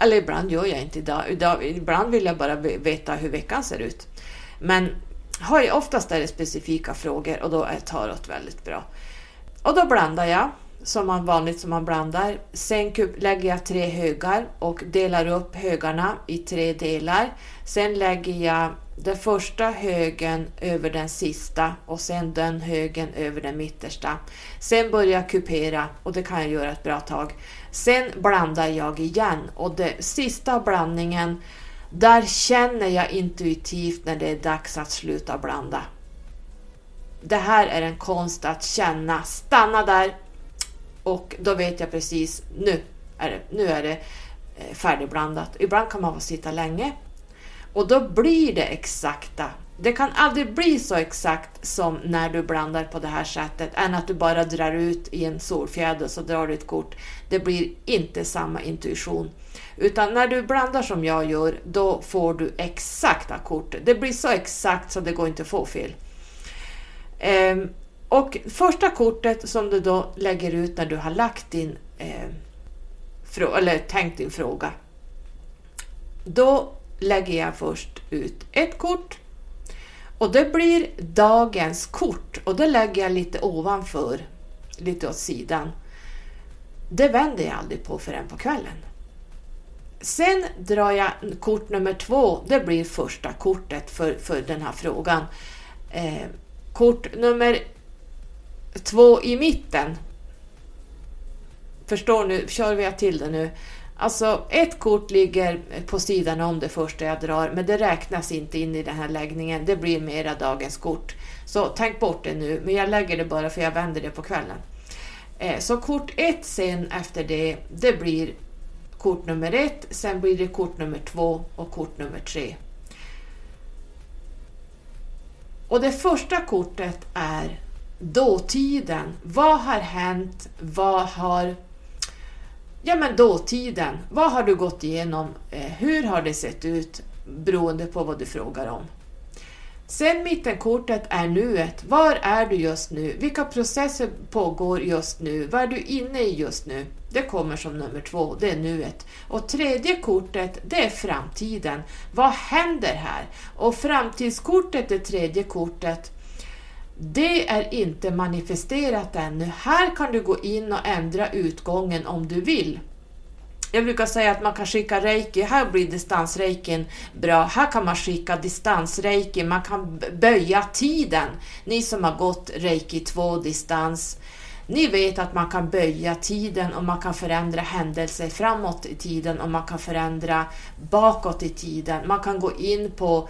Eller ibland gör jag inte idag. idag ibland vill jag bara veta hur veckan ser ut. Men har jag, oftast är det specifika frågor och då är tarot väldigt bra. Och då blandar jag som man vanligt som man blandar. Sen lägger jag tre högar och delar upp högarna i tre delar. Sen lägger jag den första högen över den sista och sen den högen över den mittersta. Sen börjar jag kupera och det kan jag göra ett bra tag. Sen blandar jag igen och den sista blandningen där känner jag intuitivt när det är dags att sluta blanda. Det här är en konst att känna, stanna där och då vet jag precis nu är det, nu är det eh, färdigblandat. Ibland kan man få sitta länge och då blir det exakta. Det kan aldrig bli så exakt som när du blandar på det här sättet, än att du bara drar ut i en solfjäder så drar du ett kort. Det blir inte samma intuition. Utan när du blandar som jag gör, då får du exakta kort. Det blir så exakt så det går inte att få fel. Ehm, och första kortet som du då lägger ut när du har lagt din, eh, eller tänkt din fråga, då lägger jag först ut ett kort och det blir dagens kort och det lägger jag lite ovanför, lite åt sidan. Det vänder jag aldrig på förrän på kvällen. Sen drar jag kort nummer två, det blir första kortet för, för den här frågan. Eh, kort nummer två i mitten. Förstår nu, kör vi till det nu. Alltså ett kort ligger på sidan om det första jag drar, men det räknas inte in i den här läggningen. Det blir mera dagens kort. Så tänk bort det nu, men jag lägger det bara för jag vänder det på kvällen. Eh, så kort ett sen efter det, det blir kort nummer ett, sen blir det kort nummer två och kort nummer tre. Och det första kortet är dåtiden. Vad har hänt? Vad har... Ja men dåtiden. Vad har du gått igenom? Eh, hur har det sett ut? Beroende på vad du frågar om. Sen mittenkortet är nuet. Var är du just nu? Vilka processer pågår just nu? Vad är du inne i just nu? Det kommer som nummer två, det är nuet. Och tredje kortet, det är framtiden. Vad händer här? Och framtidskortet, det tredje kortet, det är inte manifesterat ännu. Här kan du gå in och ändra utgången om du vill. Jag brukar säga att man kan skicka reiki, här blir distansreikin bra. Här kan man skicka distansreiki, man kan böja tiden. Ni som har gått reiki 2 distans, ni vet att man kan böja tiden och man kan förändra händelser framåt i tiden och man kan förändra bakåt i tiden. Man kan gå in på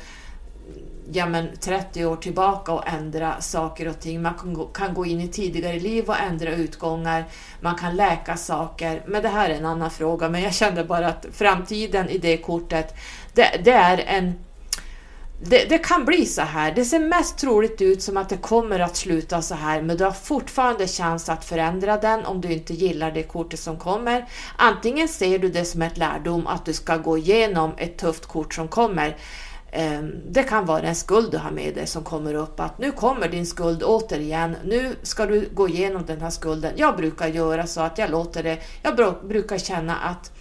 ja, men 30 år tillbaka och ändra saker och ting. Man kan gå, kan gå in i tidigare liv och ändra utgångar. Man kan läka saker. Men det här är en annan fråga. Men jag kände bara att framtiden i det kortet, det, det är en det, det, kan bli så här. Det ser mest troligt ut som att det kommer att sluta så här, men du har fortfarande chans att förändra den om du inte gillar det kortet som kommer. Antingen ser du det som ett lärdom att du ska gå igenom ett tufft kort som kommer. Ehm, det kan vara en skuld du har med dig som kommer upp, att nu kommer din skuld återigen, nu ska du gå igenom den här skulden. Jag brukar göra så att jag låter det, jag brukar känna att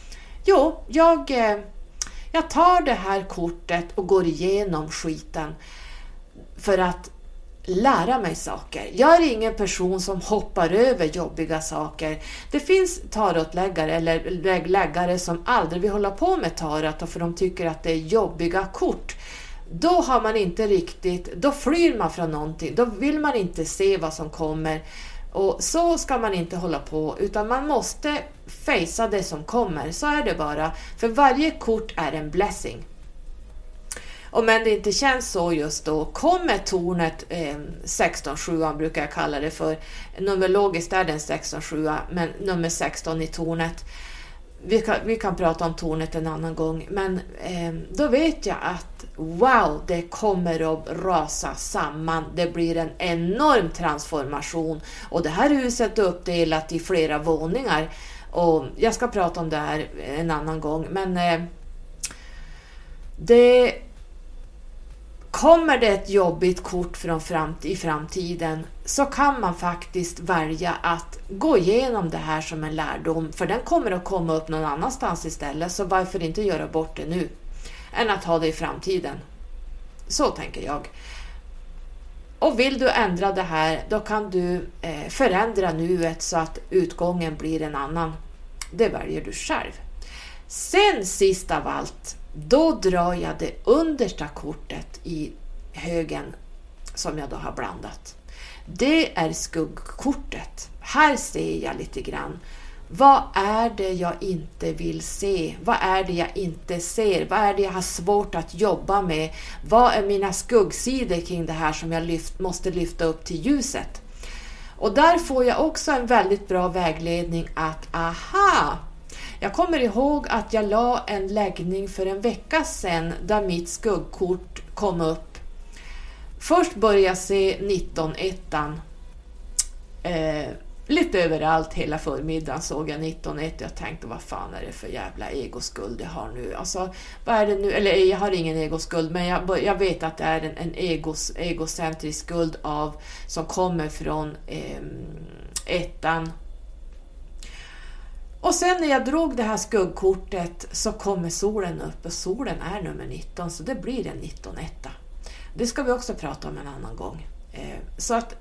jo, jag eh, jag tar det här kortet och går igenom skiten för att lära mig saker. Jag är ingen person som hoppar över jobbiga saker. Det finns tarotläggare eller läggare som aldrig vill hålla på med tarot för de tycker att det är jobbiga kort. Då har man inte riktigt, då flyr man från någonting, då vill man inte se vad som kommer. Och så ska man inte hålla på, utan man måste fejsa det som kommer. Så är det bara. För varje kort är en blessing. Om än det inte känns så just då, kommer tornet eh, 16-7 brukar jag kalla det för. Numerologiskt är den 16-7 men nummer 16 i tornet. Vi kan, vi kan prata om tornet en annan gång, men eh, då vet jag att wow, det kommer att rasa samman. Det blir en enorm transformation och det här huset är uppdelat i flera våningar. Och jag ska prata om det här en annan gång, men eh, det Kommer det ett jobbigt kort från framt i framtiden så kan man faktiskt välja att gå igenom det här som en lärdom, för den kommer att komma upp någon annanstans istället, så varför inte göra bort det nu? än att ha det i framtiden. Så tänker jag. Och vill du ändra det här, då kan du eh, förändra nuet så att utgången blir en annan. Det väljer du själv. Sen sist av allt, då drar jag det understa kortet i högen som jag då har blandat. Det är skuggkortet. Här ser jag lite grann vad är det jag inte vill se? Vad är det jag inte ser? Vad är det jag har svårt att jobba med? Vad är mina skuggsidor kring det här som jag lyft, måste lyfta upp till ljuset? Och där får jag också en väldigt bra vägledning att aha, jag kommer ihåg att jag la en läggning för en vecka sedan där mitt skuggkort kom upp. Först började jag se 19-ettan. Eh, lite överallt hela förmiddagen såg jag 19.1 jag tänkte vad fan är det för jävla egoskuld jag har nu? Alltså, vad är det nu? Eller jag har ingen egoskuld men jag, jag vet att det är en, en egos, egocentrisk skuld av, som kommer från eh, ettan. Och sen när jag drog det här skuggkortet så kommer solen upp och solen är nummer 19 så det blir en 19 etta. Det ska vi också prata om en annan gång. Eh, så att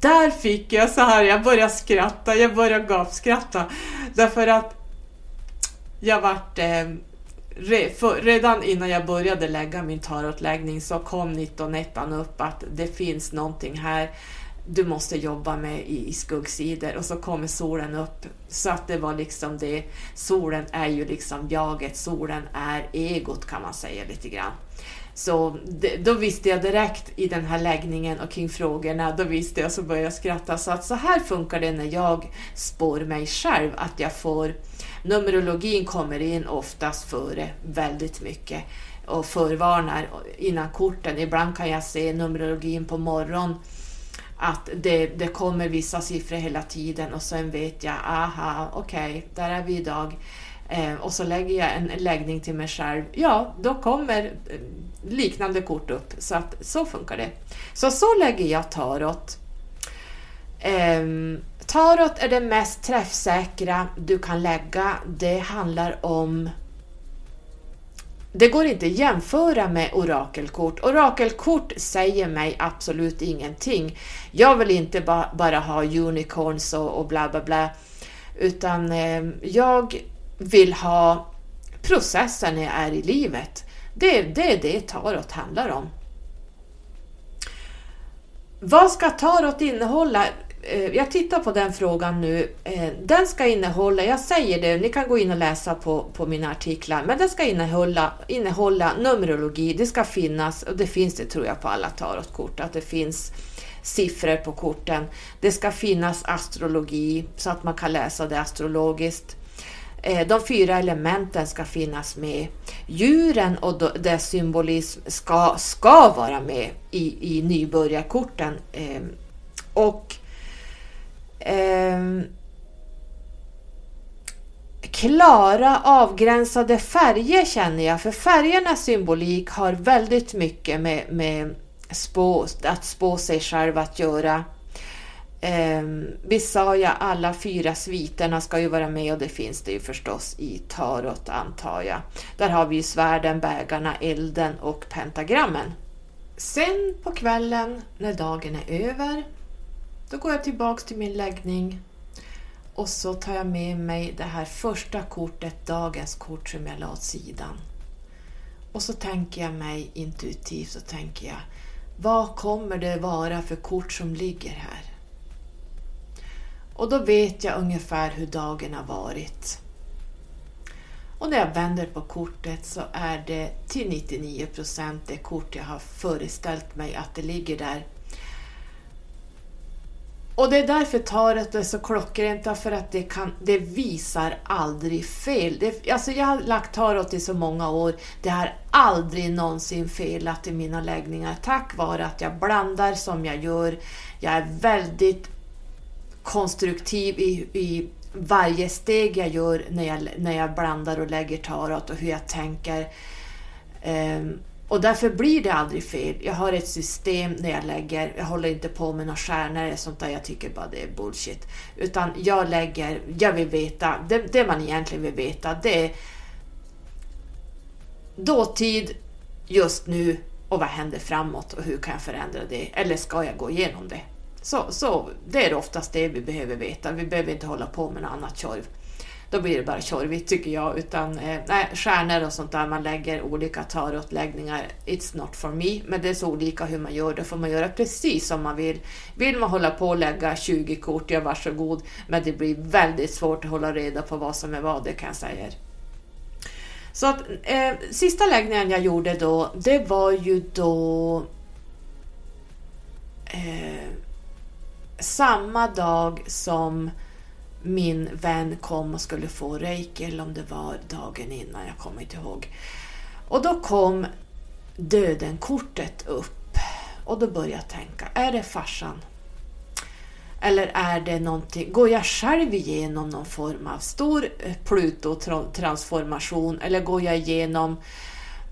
där fick jag så här, jag började skratta, jag började gapskratta. Därför att jag vart... Eh, redan innan jag började lägga min tarotläggning så kom 19 ettan upp att det finns någonting här du måste jobba med i, skuggsidor och så kommer solen upp. Så att det var liksom det. Solen är ju liksom jaget, solen är egot kan man säga lite grann. Så det, då visste jag direkt i den här läggningen och kring frågorna, då visste jag så började jag skratta. Så att så här funkar det när jag spår mig själv, att jag får Numerologin kommer in oftast före väldigt mycket och förvarnar innan korten. Ibland kan jag se Numerologin på morgonen att det, det kommer vissa siffror hela tiden och sen vet jag, aha, okej, okay, där är vi idag. Eh, och så lägger jag en läggning till mig själv, ja, då kommer eh, liknande kort upp. Så att så funkar det. Så så lägger jag tarot. Eh, tarot är det mest träffsäkra du kan lägga. Det handlar om det går inte att jämföra med orakelkort. Orakelkort säger mig absolut ingenting. Jag vill inte ba bara ha unicorns och, och bla bla bla. Utan eh, jag vill ha processen när jag är i livet. Det, det är det tarot handlar om. Vad ska tarot innehålla? Eh, jag tittar på den frågan nu. Eh, den ska innehålla, jag säger det, ni kan gå in och läsa på, på mina artiklar, men den ska innehålla, innehålla numerologi. Det ska finnas, och det finns det tror jag på alla tarotkort, att det finns siffror på korten. Det ska finnas astrologi så att man kan läsa det astrologiskt. Eh, de fyra elementen ska finnas med. Djuren och dess symbolism ska, ska vara med i, i nybörjarkorten. Och eh, klara avgränsade färger känner jag, för färgernas symbolik har väldigt mycket med, med spå, att spå sig själv att göra. Eh, vi sa ju alla fyra sviterna ska ju vara med och det finns det ju förstås i tarot antar jag. Där har vi ju svärden, bägarna, elden och pentagrammen. Sen på kvällen när dagen är över, då går jag tillbaks till min läggning och så tar jag med mig det här första kortet, dagens kort som jag la åt sidan. Och så tänker jag mig intuitivt, så tänker jag, vad kommer det vara för kort som ligger här? Och då vet jag ungefär hur dagen har varit. Och när jag vänder på kortet så är det till 99 procent det kort jag har föreställt mig att det ligger där. Och det är därför taret är så klockrent, för att det, kan, det visar aldrig fel. Det, alltså jag har lagt tarot i så många år, det har aldrig någonsin felat i mina läggningar tack vare att jag blandar som jag gör. Jag är väldigt konstruktiv i, i varje steg jag gör när jag, när jag blandar och lägger tarot och hur jag tänker. Um, och därför blir det aldrig fel. Jag har ett system när jag lägger, jag håller inte på med några stjärnor eller sånt där, jag tycker bara det är bullshit. Utan jag lägger, jag vill veta, det, det man egentligen vill veta det är dåtid, just nu och vad händer framåt och hur kan jag förändra det? Eller ska jag gå igenom det? Så, så det är oftast det vi behöver veta. Vi behöver inte hålla på med något annat tjorv. Då blir det bara tjorvigt tycker jag. Utan eh, nej, stjärnor och sånt där, man lägger olika tarotläggningar. It's not for me. Men det är så olika hur man gör. Då får man göra precis som man vill. Vill man hålla på och lägga 20 kort, ja varsågod. Men det blir väldigt svårt att hålla reda på vad som är vad, det kan jag säga. Så att eh, sista läggningen jag gjorde då, det var ju då eh, samma dag som min vän kom och skulle få reiki eller om det var dagen innan, jag kommer inte ihåg. Och då kom dödenkortet upp och då började jag tänka, är det farsan? Eller är det någonting, går jag själv igenom någon form av stor eh, Pluto-transformation eller går jag igenom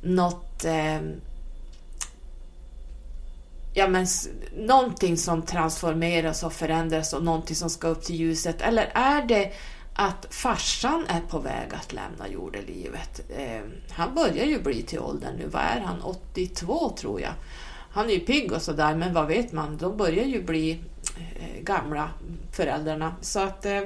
något eh, ja, men, någonting som transformeras och förändras och någonting som ska upp till ljuset? Eller är det att farsan är på väg att lämna jordelivet? Eh, han börjar ju bli till åldern nu. Vad är han? 82 tror jag. Han är ju pigg och sådär, men vad vet man? De börjar ju bli eh, gamla, föräldrarna. Så att eh,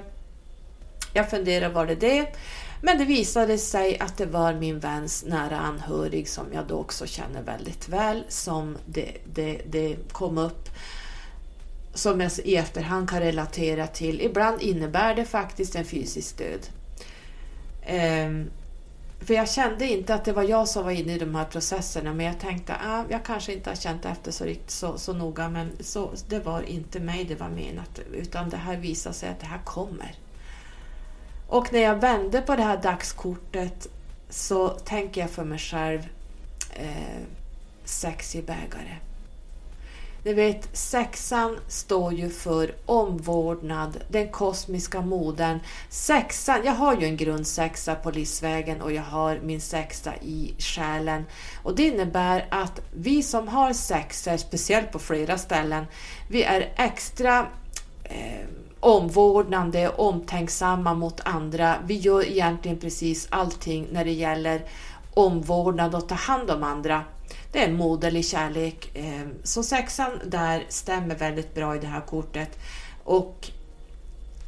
jag funderar, var det det? Men det visade sig att det var min väns nära anhörig som jag då också känner väldigt väl som det, det, det kom upp som jag i efterhand kan relatera till. Ibland innebär det faktiskt en fysisk död. Um, för jag kände inte att det var jag som var inne i de här processerna men jag tänkte att ah, jag kanske inte har känt efter så, riktigt, så, så noga men så, det var inte mig det var menat utan det här visade sig att det här kommer. Och när jag vände på det här dagskortet så tänker jag för mig själv eh, sexig bägare. Ni vet, sexan står ju för omvårdnad, den kosmiska modern. Sexan, jag har ju en grundsexa på livsvägen och jag har min sexa i själen. Och det innebär att vi som har sexer, speciellt på flera ställen, vi är extra omvårdnande, omtänksamma mot andra. Vi gör egentligen precis allting när det gäller omvårdnad och ta hand om andra. Det är en moderlig kärlek. Eh, så sexan där stämmer väldigt bra i det här kortet. Och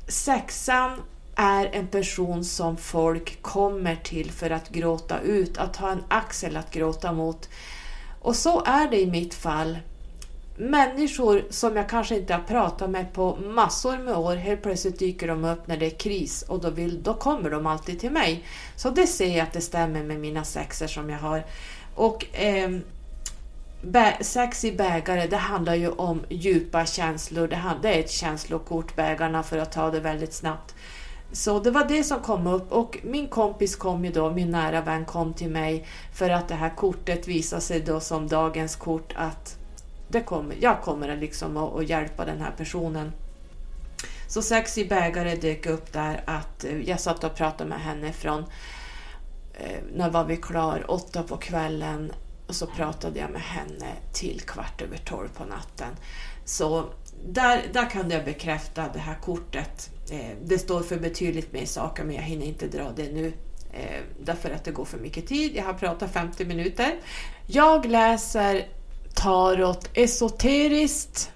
sexan är en person som folk kommer till för att gråta ut, att ha en axel att gråta mot. Och så är det i mitt fall människor som jag kanske inte har pratat med på massor med år, helt plötsligt dyker de upp när det är kris och då, vill, då kommer de alltid till mig. Så det ser jag att det stämmer med mina sexer som jag har. Och eh, Sex i bägare, det handlar ju om djupa känslor. Det, är ett känslokort, bägarna, för att ta det väldigt snabbt. Så det var det som kom upp och min kompis kom ju då, min nära vän kom till mig för att det här kortet visade sig då som dagens kort att det kommer, jag kommer liksom att, att hjälpa den här personen. Så sexy bägare dök upp där att eh, jag satt och pratade med henne från eh, när var vi klar? Åtta på kvällen och så pratade jag med henne till kvart över tolv på natten. Så där, där kan jag bekräfta det här kortet. Eh, det står för betydligt mer saker men jag hinner inte dra det nu därför att det går för mycket tid. Jag har pratat 50 minuter. Jag läser tarot esoteriskt,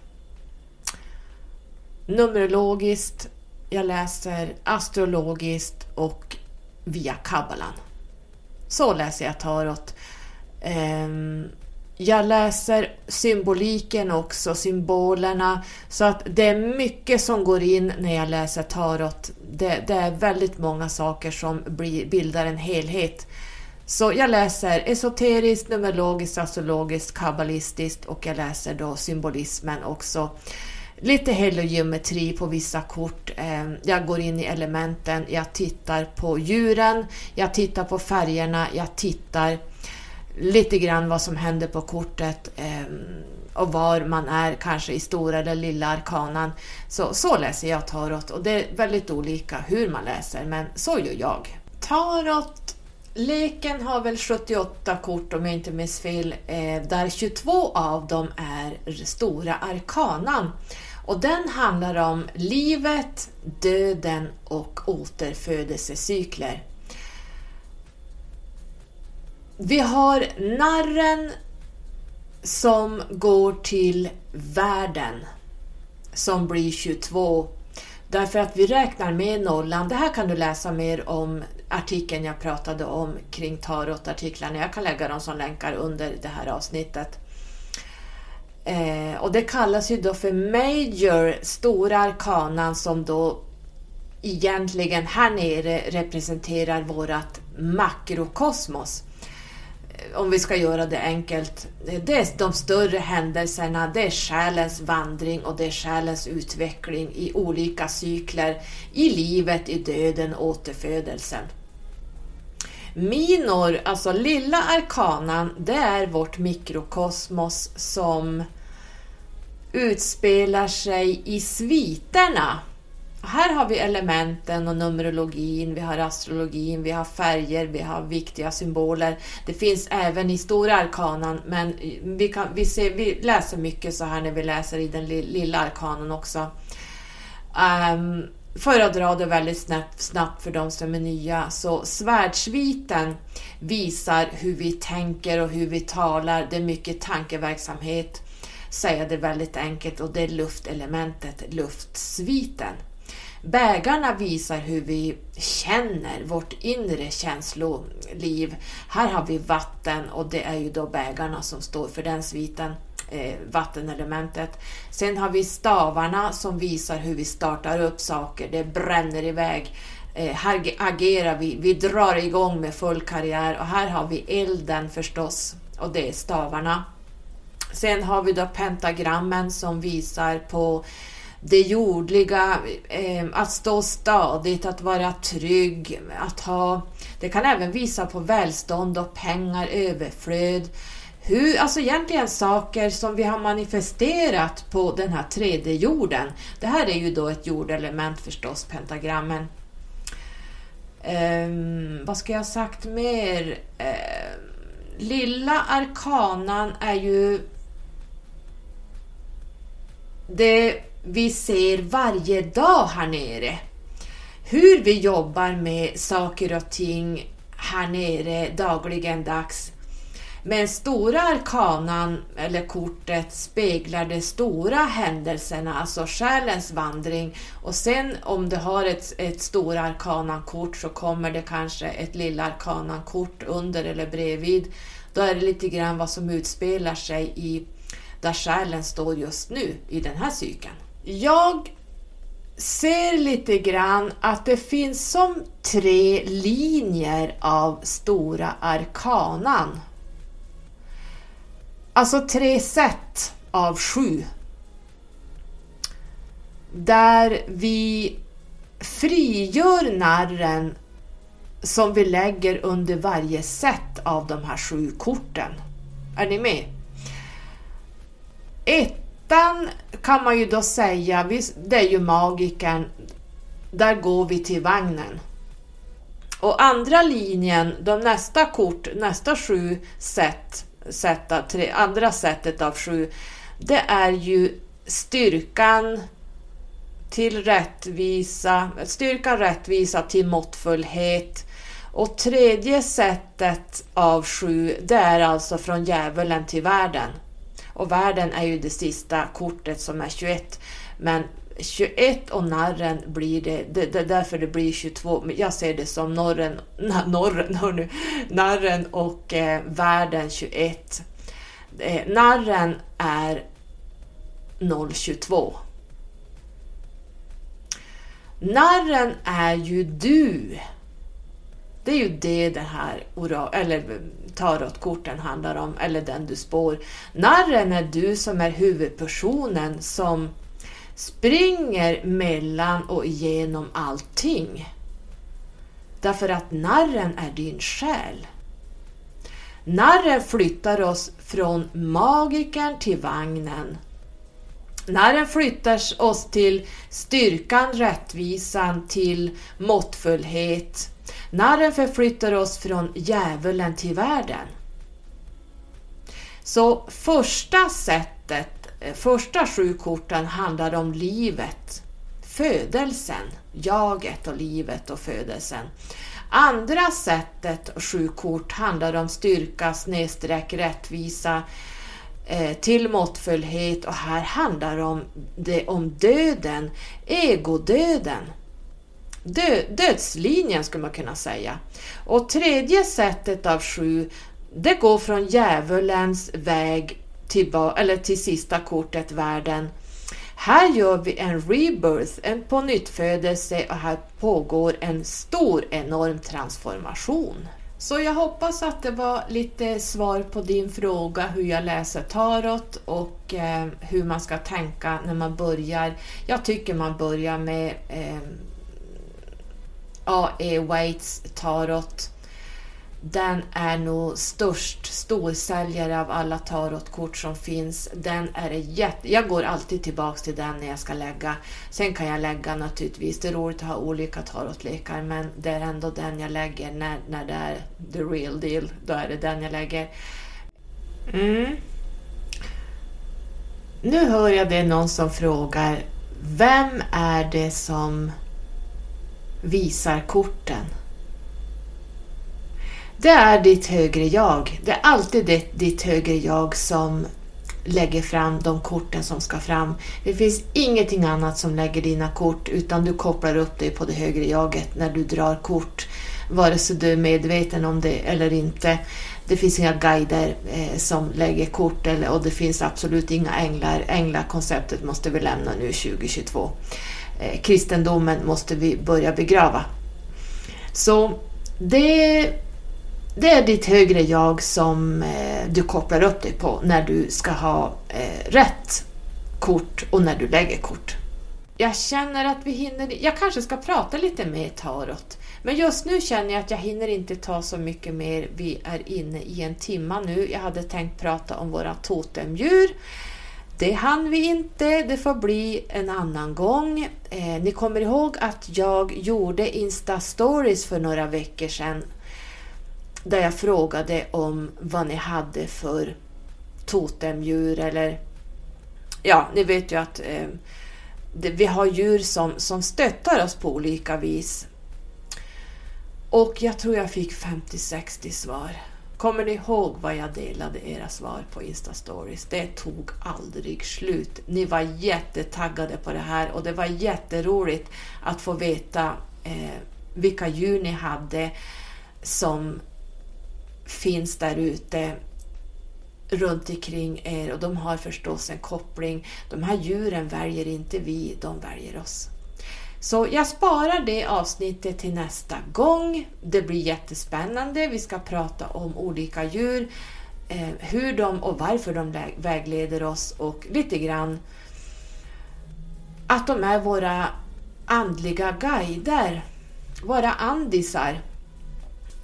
numerologiskt, jag läser astrologiskt och via kabbalan. Så läser jag tarot. Ehm, jag läser symboliken också, symbolerna, så att det är mycket som går in när jag läser tarot. Det, det är väldigt många saker som blir, bildar en helhet. Så jag läser esoteriskt, numerologiskt, astrologiskt, kabbalistiskt och jag läser då symbolismen också. Lite heliogeometri på vissa kort. Ehm, jag går in i elementen, jag tittar på djuren, jag tittar på färgerna, jag tittar lite grann vad som händer på kortet ehm, och var man är kanske i stora eller lilla arkanan. Så, så läser jag tarot och det är väldigt olika hur man läser men så gör jag. Tarot Leken har väl 78 kort om jag inte minns fel, eh, där 22 av dem är stora arkanan. Och den handlar om livet, döden och återfödelsecykler. Vi har narren som går till världen som blir 22 därför att vi räknar med nollan. Det här kan du läsa mer om artikeln jag pratade om kring tarotartiklarna. Jag kan lägga dem som länkar under det här avsnittet. Eh, och det kallas ju då för Major, stora arkanan som då egentligen här nere representerar vårat makrokosmos om vi ska göra det enkelt, det är de större händelserna, det är själens vandring och det är själens utveckling i olika cykler i livet, i döden och återfödelsen. Minor, alltså lilla arkanan, det är vårt mikrokosmos som utspelar sig i sviterna här har vi elementen och numerologin, vi har astrologin, vi har färger, vi har viktiga symboler. Det finns även i stora arkanan, men vi, kan, vi, ser, vi läser mycket så här när vi läser i den lilla arkanan också. Um, för att dra det väldigt snabbt, snabbt för de som är nya, så svärdsviten visar hur vi tänker och hur vi talar. Det är mycket tankeverksamhet, säger det väldigt enkelt, och det är luftelementet, luftsviten. Bägarna visar hur vi känner vårt inre känsloliv. Här har vi vatten och det är ju då bägarna som står för den sviten, eh, vattenelementet. Sen har vi stavarna som visar hur vi startar upp saker, det bränner iväg. Eh, här agerar vi, vi drar igång med full karriär och här har vi elden förstås och det är stavarna. Sen har vi då pentagrammen som visar på det jordliga, eh, att stå stadigt, att vara trygg, att ha... Det kan även visa på välstånd och pengar, överflöd. Hur, alltså egentligen saker som vi har manifesterat på den här tredje jorden. Det här är ju då ett jordelement förstås, pentagrammen. Um, vad ska jag ha sagt mer? Uh, lilla arkanan är ju det vi ser varje dag här nere. Hur vi jobbar med saker och ting här nere dagligen dags. Men stora arkanan, eller kortet, speglar de stora händelserna, alltså själens vandring. Och sen om du har ett, ett stora arkanan-kort så kommer det kanske ett lilla arkanan-kort under eller bredvid. Då är det lite grann vad som utspelar sig i där själen står just nu i den här cykeln. Jag ser lite grann att det finns som tre linjer av stora arkanan. Alltså tre sätt av sju. Där vi frigör narren som vi lägger under varje sätt av de här sju korten. Är ni med? Ettan kan man ju då säga, det är ju magikern, där går vi till vagnen. Och andra linjen, de nästa kort, nästa sju sätt, set tre, andra sättet av sju, det är ju styrkan till rättvisa, styrkan rättvisa till måttfullhet. Och tredje sättet av sju, det är alltså från djävulen till världen. Och världen är ju det sista kortet som är 21. Men 21 och narren blir det, det, det därför det blir 22. Jag ser det som norren, norren, hörnu, narren och eh, världen 21. Eh, narren är 022. Narren är ju du. Det är ju det det här eller tarotkorten handlar om, eller den du spår. Narren är du som är huvudpersonen som springer mellan och igenom allting. Därför att narren är din själ. Narren flyttar oss från magikern till vagnen. Narren flyttar oss till styrkan, rättvisan, till måttfullhet. Narren förflyttar oss från djävulen till världen. Så första sättet eh, första sju korten handlar om livet, födelsen, jaget och livet och födelsen. Andra sättet, sju kort, handlar om styrka, snedstreck, rättvisa, Eh, till måttfullhet och här handlar om det om döden, egodöden. Dö, dödslinjen skulle man kunna säga. Och tredje sättet av sju, det går från djävulens väg till, eller till sista kortet, världen. Här gör vi en rebirth, en pånyttfödelse och här pågår en stor enorm transformation. Så jag hoppas att det var lite svar på din fråga hur jag läser tarot och eh, hur man ska tänka när man börjar. Jag tycker man börjar med eh, A.E. Waits tarot den är nog störst storsäljare av alla tarotkort som finns. Den är jätte... Jag går alltid tillbaks till den när jag ska lägga. Sen kan jag lägga naturligtvis, det är roligt att ha olika tarotlekar men det är ändå den jag lägger när, när det är the real deal. Då är det den jag lägger. Mm. Nu hör jag det någon som frågar Vem är det som visar korten? Det är ditt högre jag. Det är alltid ditt, ditt högre jag som lägger fram de korten som ska fram. Det finns ingenting annat som lägger dina kort utan du kopplar upp dig på det högre jaget när du drar kort. Vare sig du är medveten om det eller inte. Det finns inga guider eh, som lägger kort eller, och det finns absolut inga änglar. Änglakonceptet måste vi lämna nu 2022. Eh, kristendomen måste vi börja begrava. Så det det är ditt högre jag som eh, du kopplar upp dig på när du ska ha eh, rätt kort och när du lägger kort. Jag känner att vi hinner... Jag kanske ska prata lite mer tarot. Men just nu känner jag att jag hinner inte ta så mycket mer. Vi är inne i en timma nu. Jag hade tänkt prata om våra totemdjur. Det hann vi inte, det får bli en annan gång. Eh, ni kommer ihåg att jag gjorde Insta-stories för några veckor sedan där jag frågade om vad ni hade för totemdjur eller ja, ni vet ju att eh, det, vi har djur som, som stöttar oss på olika vis. Och jag tror jag fick 50-60 svar. Kommer ni ihåg vad jag delade era svar på Insta-stories? Det tog aldrig slut. Ni var jättetaggade på det här och det var jätteroligt att få veta eh, vilka djur ni hade som finns där ute runt omkring er och de har förstås en koppling. De här djuren väljer inte vi, de väljer oss. Så jag sparar det avsnittet till nästa gång. Det blir jättespännande. Vi ska prata om olika djur, eh, hur de och varför de vägleder oss och lite grann att de är våra andliga guider, våra andisar.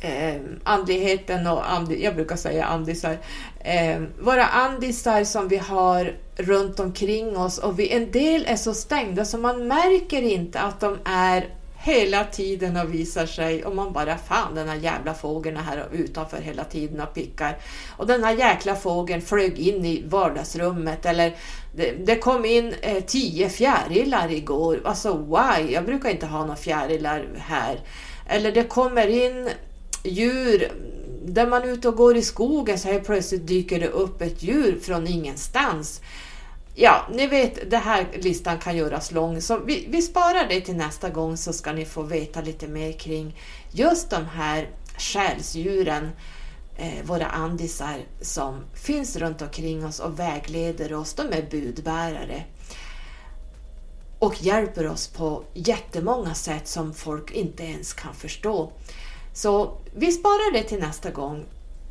Eh, andligheten och andi, jag brukar säga andisar. Eh, våra andisar som vi har runt omkring oss och vi, en del är så stängda så man märker inte att de är hela tiden och visar sig och man bara fan den här jävla fågeln är här utanför hela tiden och pickar. Och den här jäkla fågeln flög in i vardagsrummet eller det, det kom in eh, tio fjärilar igår. Alltså why? Jag brukar inte ha några fjärilar här. Eller det kommer in djur där man är ute och går i skogen så här plötsligt dyker det upp ett djur från ingenstans. Ja, ni vet, den här listan kan göras lång, så vi, vi sparar det till nästa gång så ska ni få veta lite mer kring just de här själsdjuren, eh, våra andisar som finns runt omkring oss och vägleder oss. De är budbärare och hjälper oss på jättemånga sätt som folk inte ens kan förstå. Så vi sparar det till nästa gång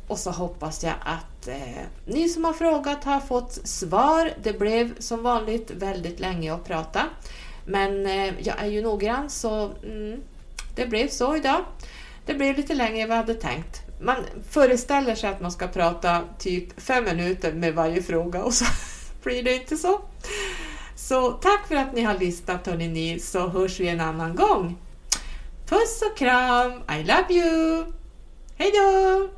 och så hoppas jag att eh, ni som har frågat har fått svar. Det blev som vanligt väldigt länge att prata. Men eh, jag är ju noggrann så mm, det blev så idag. Det blev lite längre än vad jag hade tänkt. Man föreställer sig att man ska prata typ fem minuter med varje fråga och så [laughs] blir det inte så. Så tack för att ni har lyssnat hörni ni, så hörs vi en annan gång. Puss och kram! I love you! Hejdå!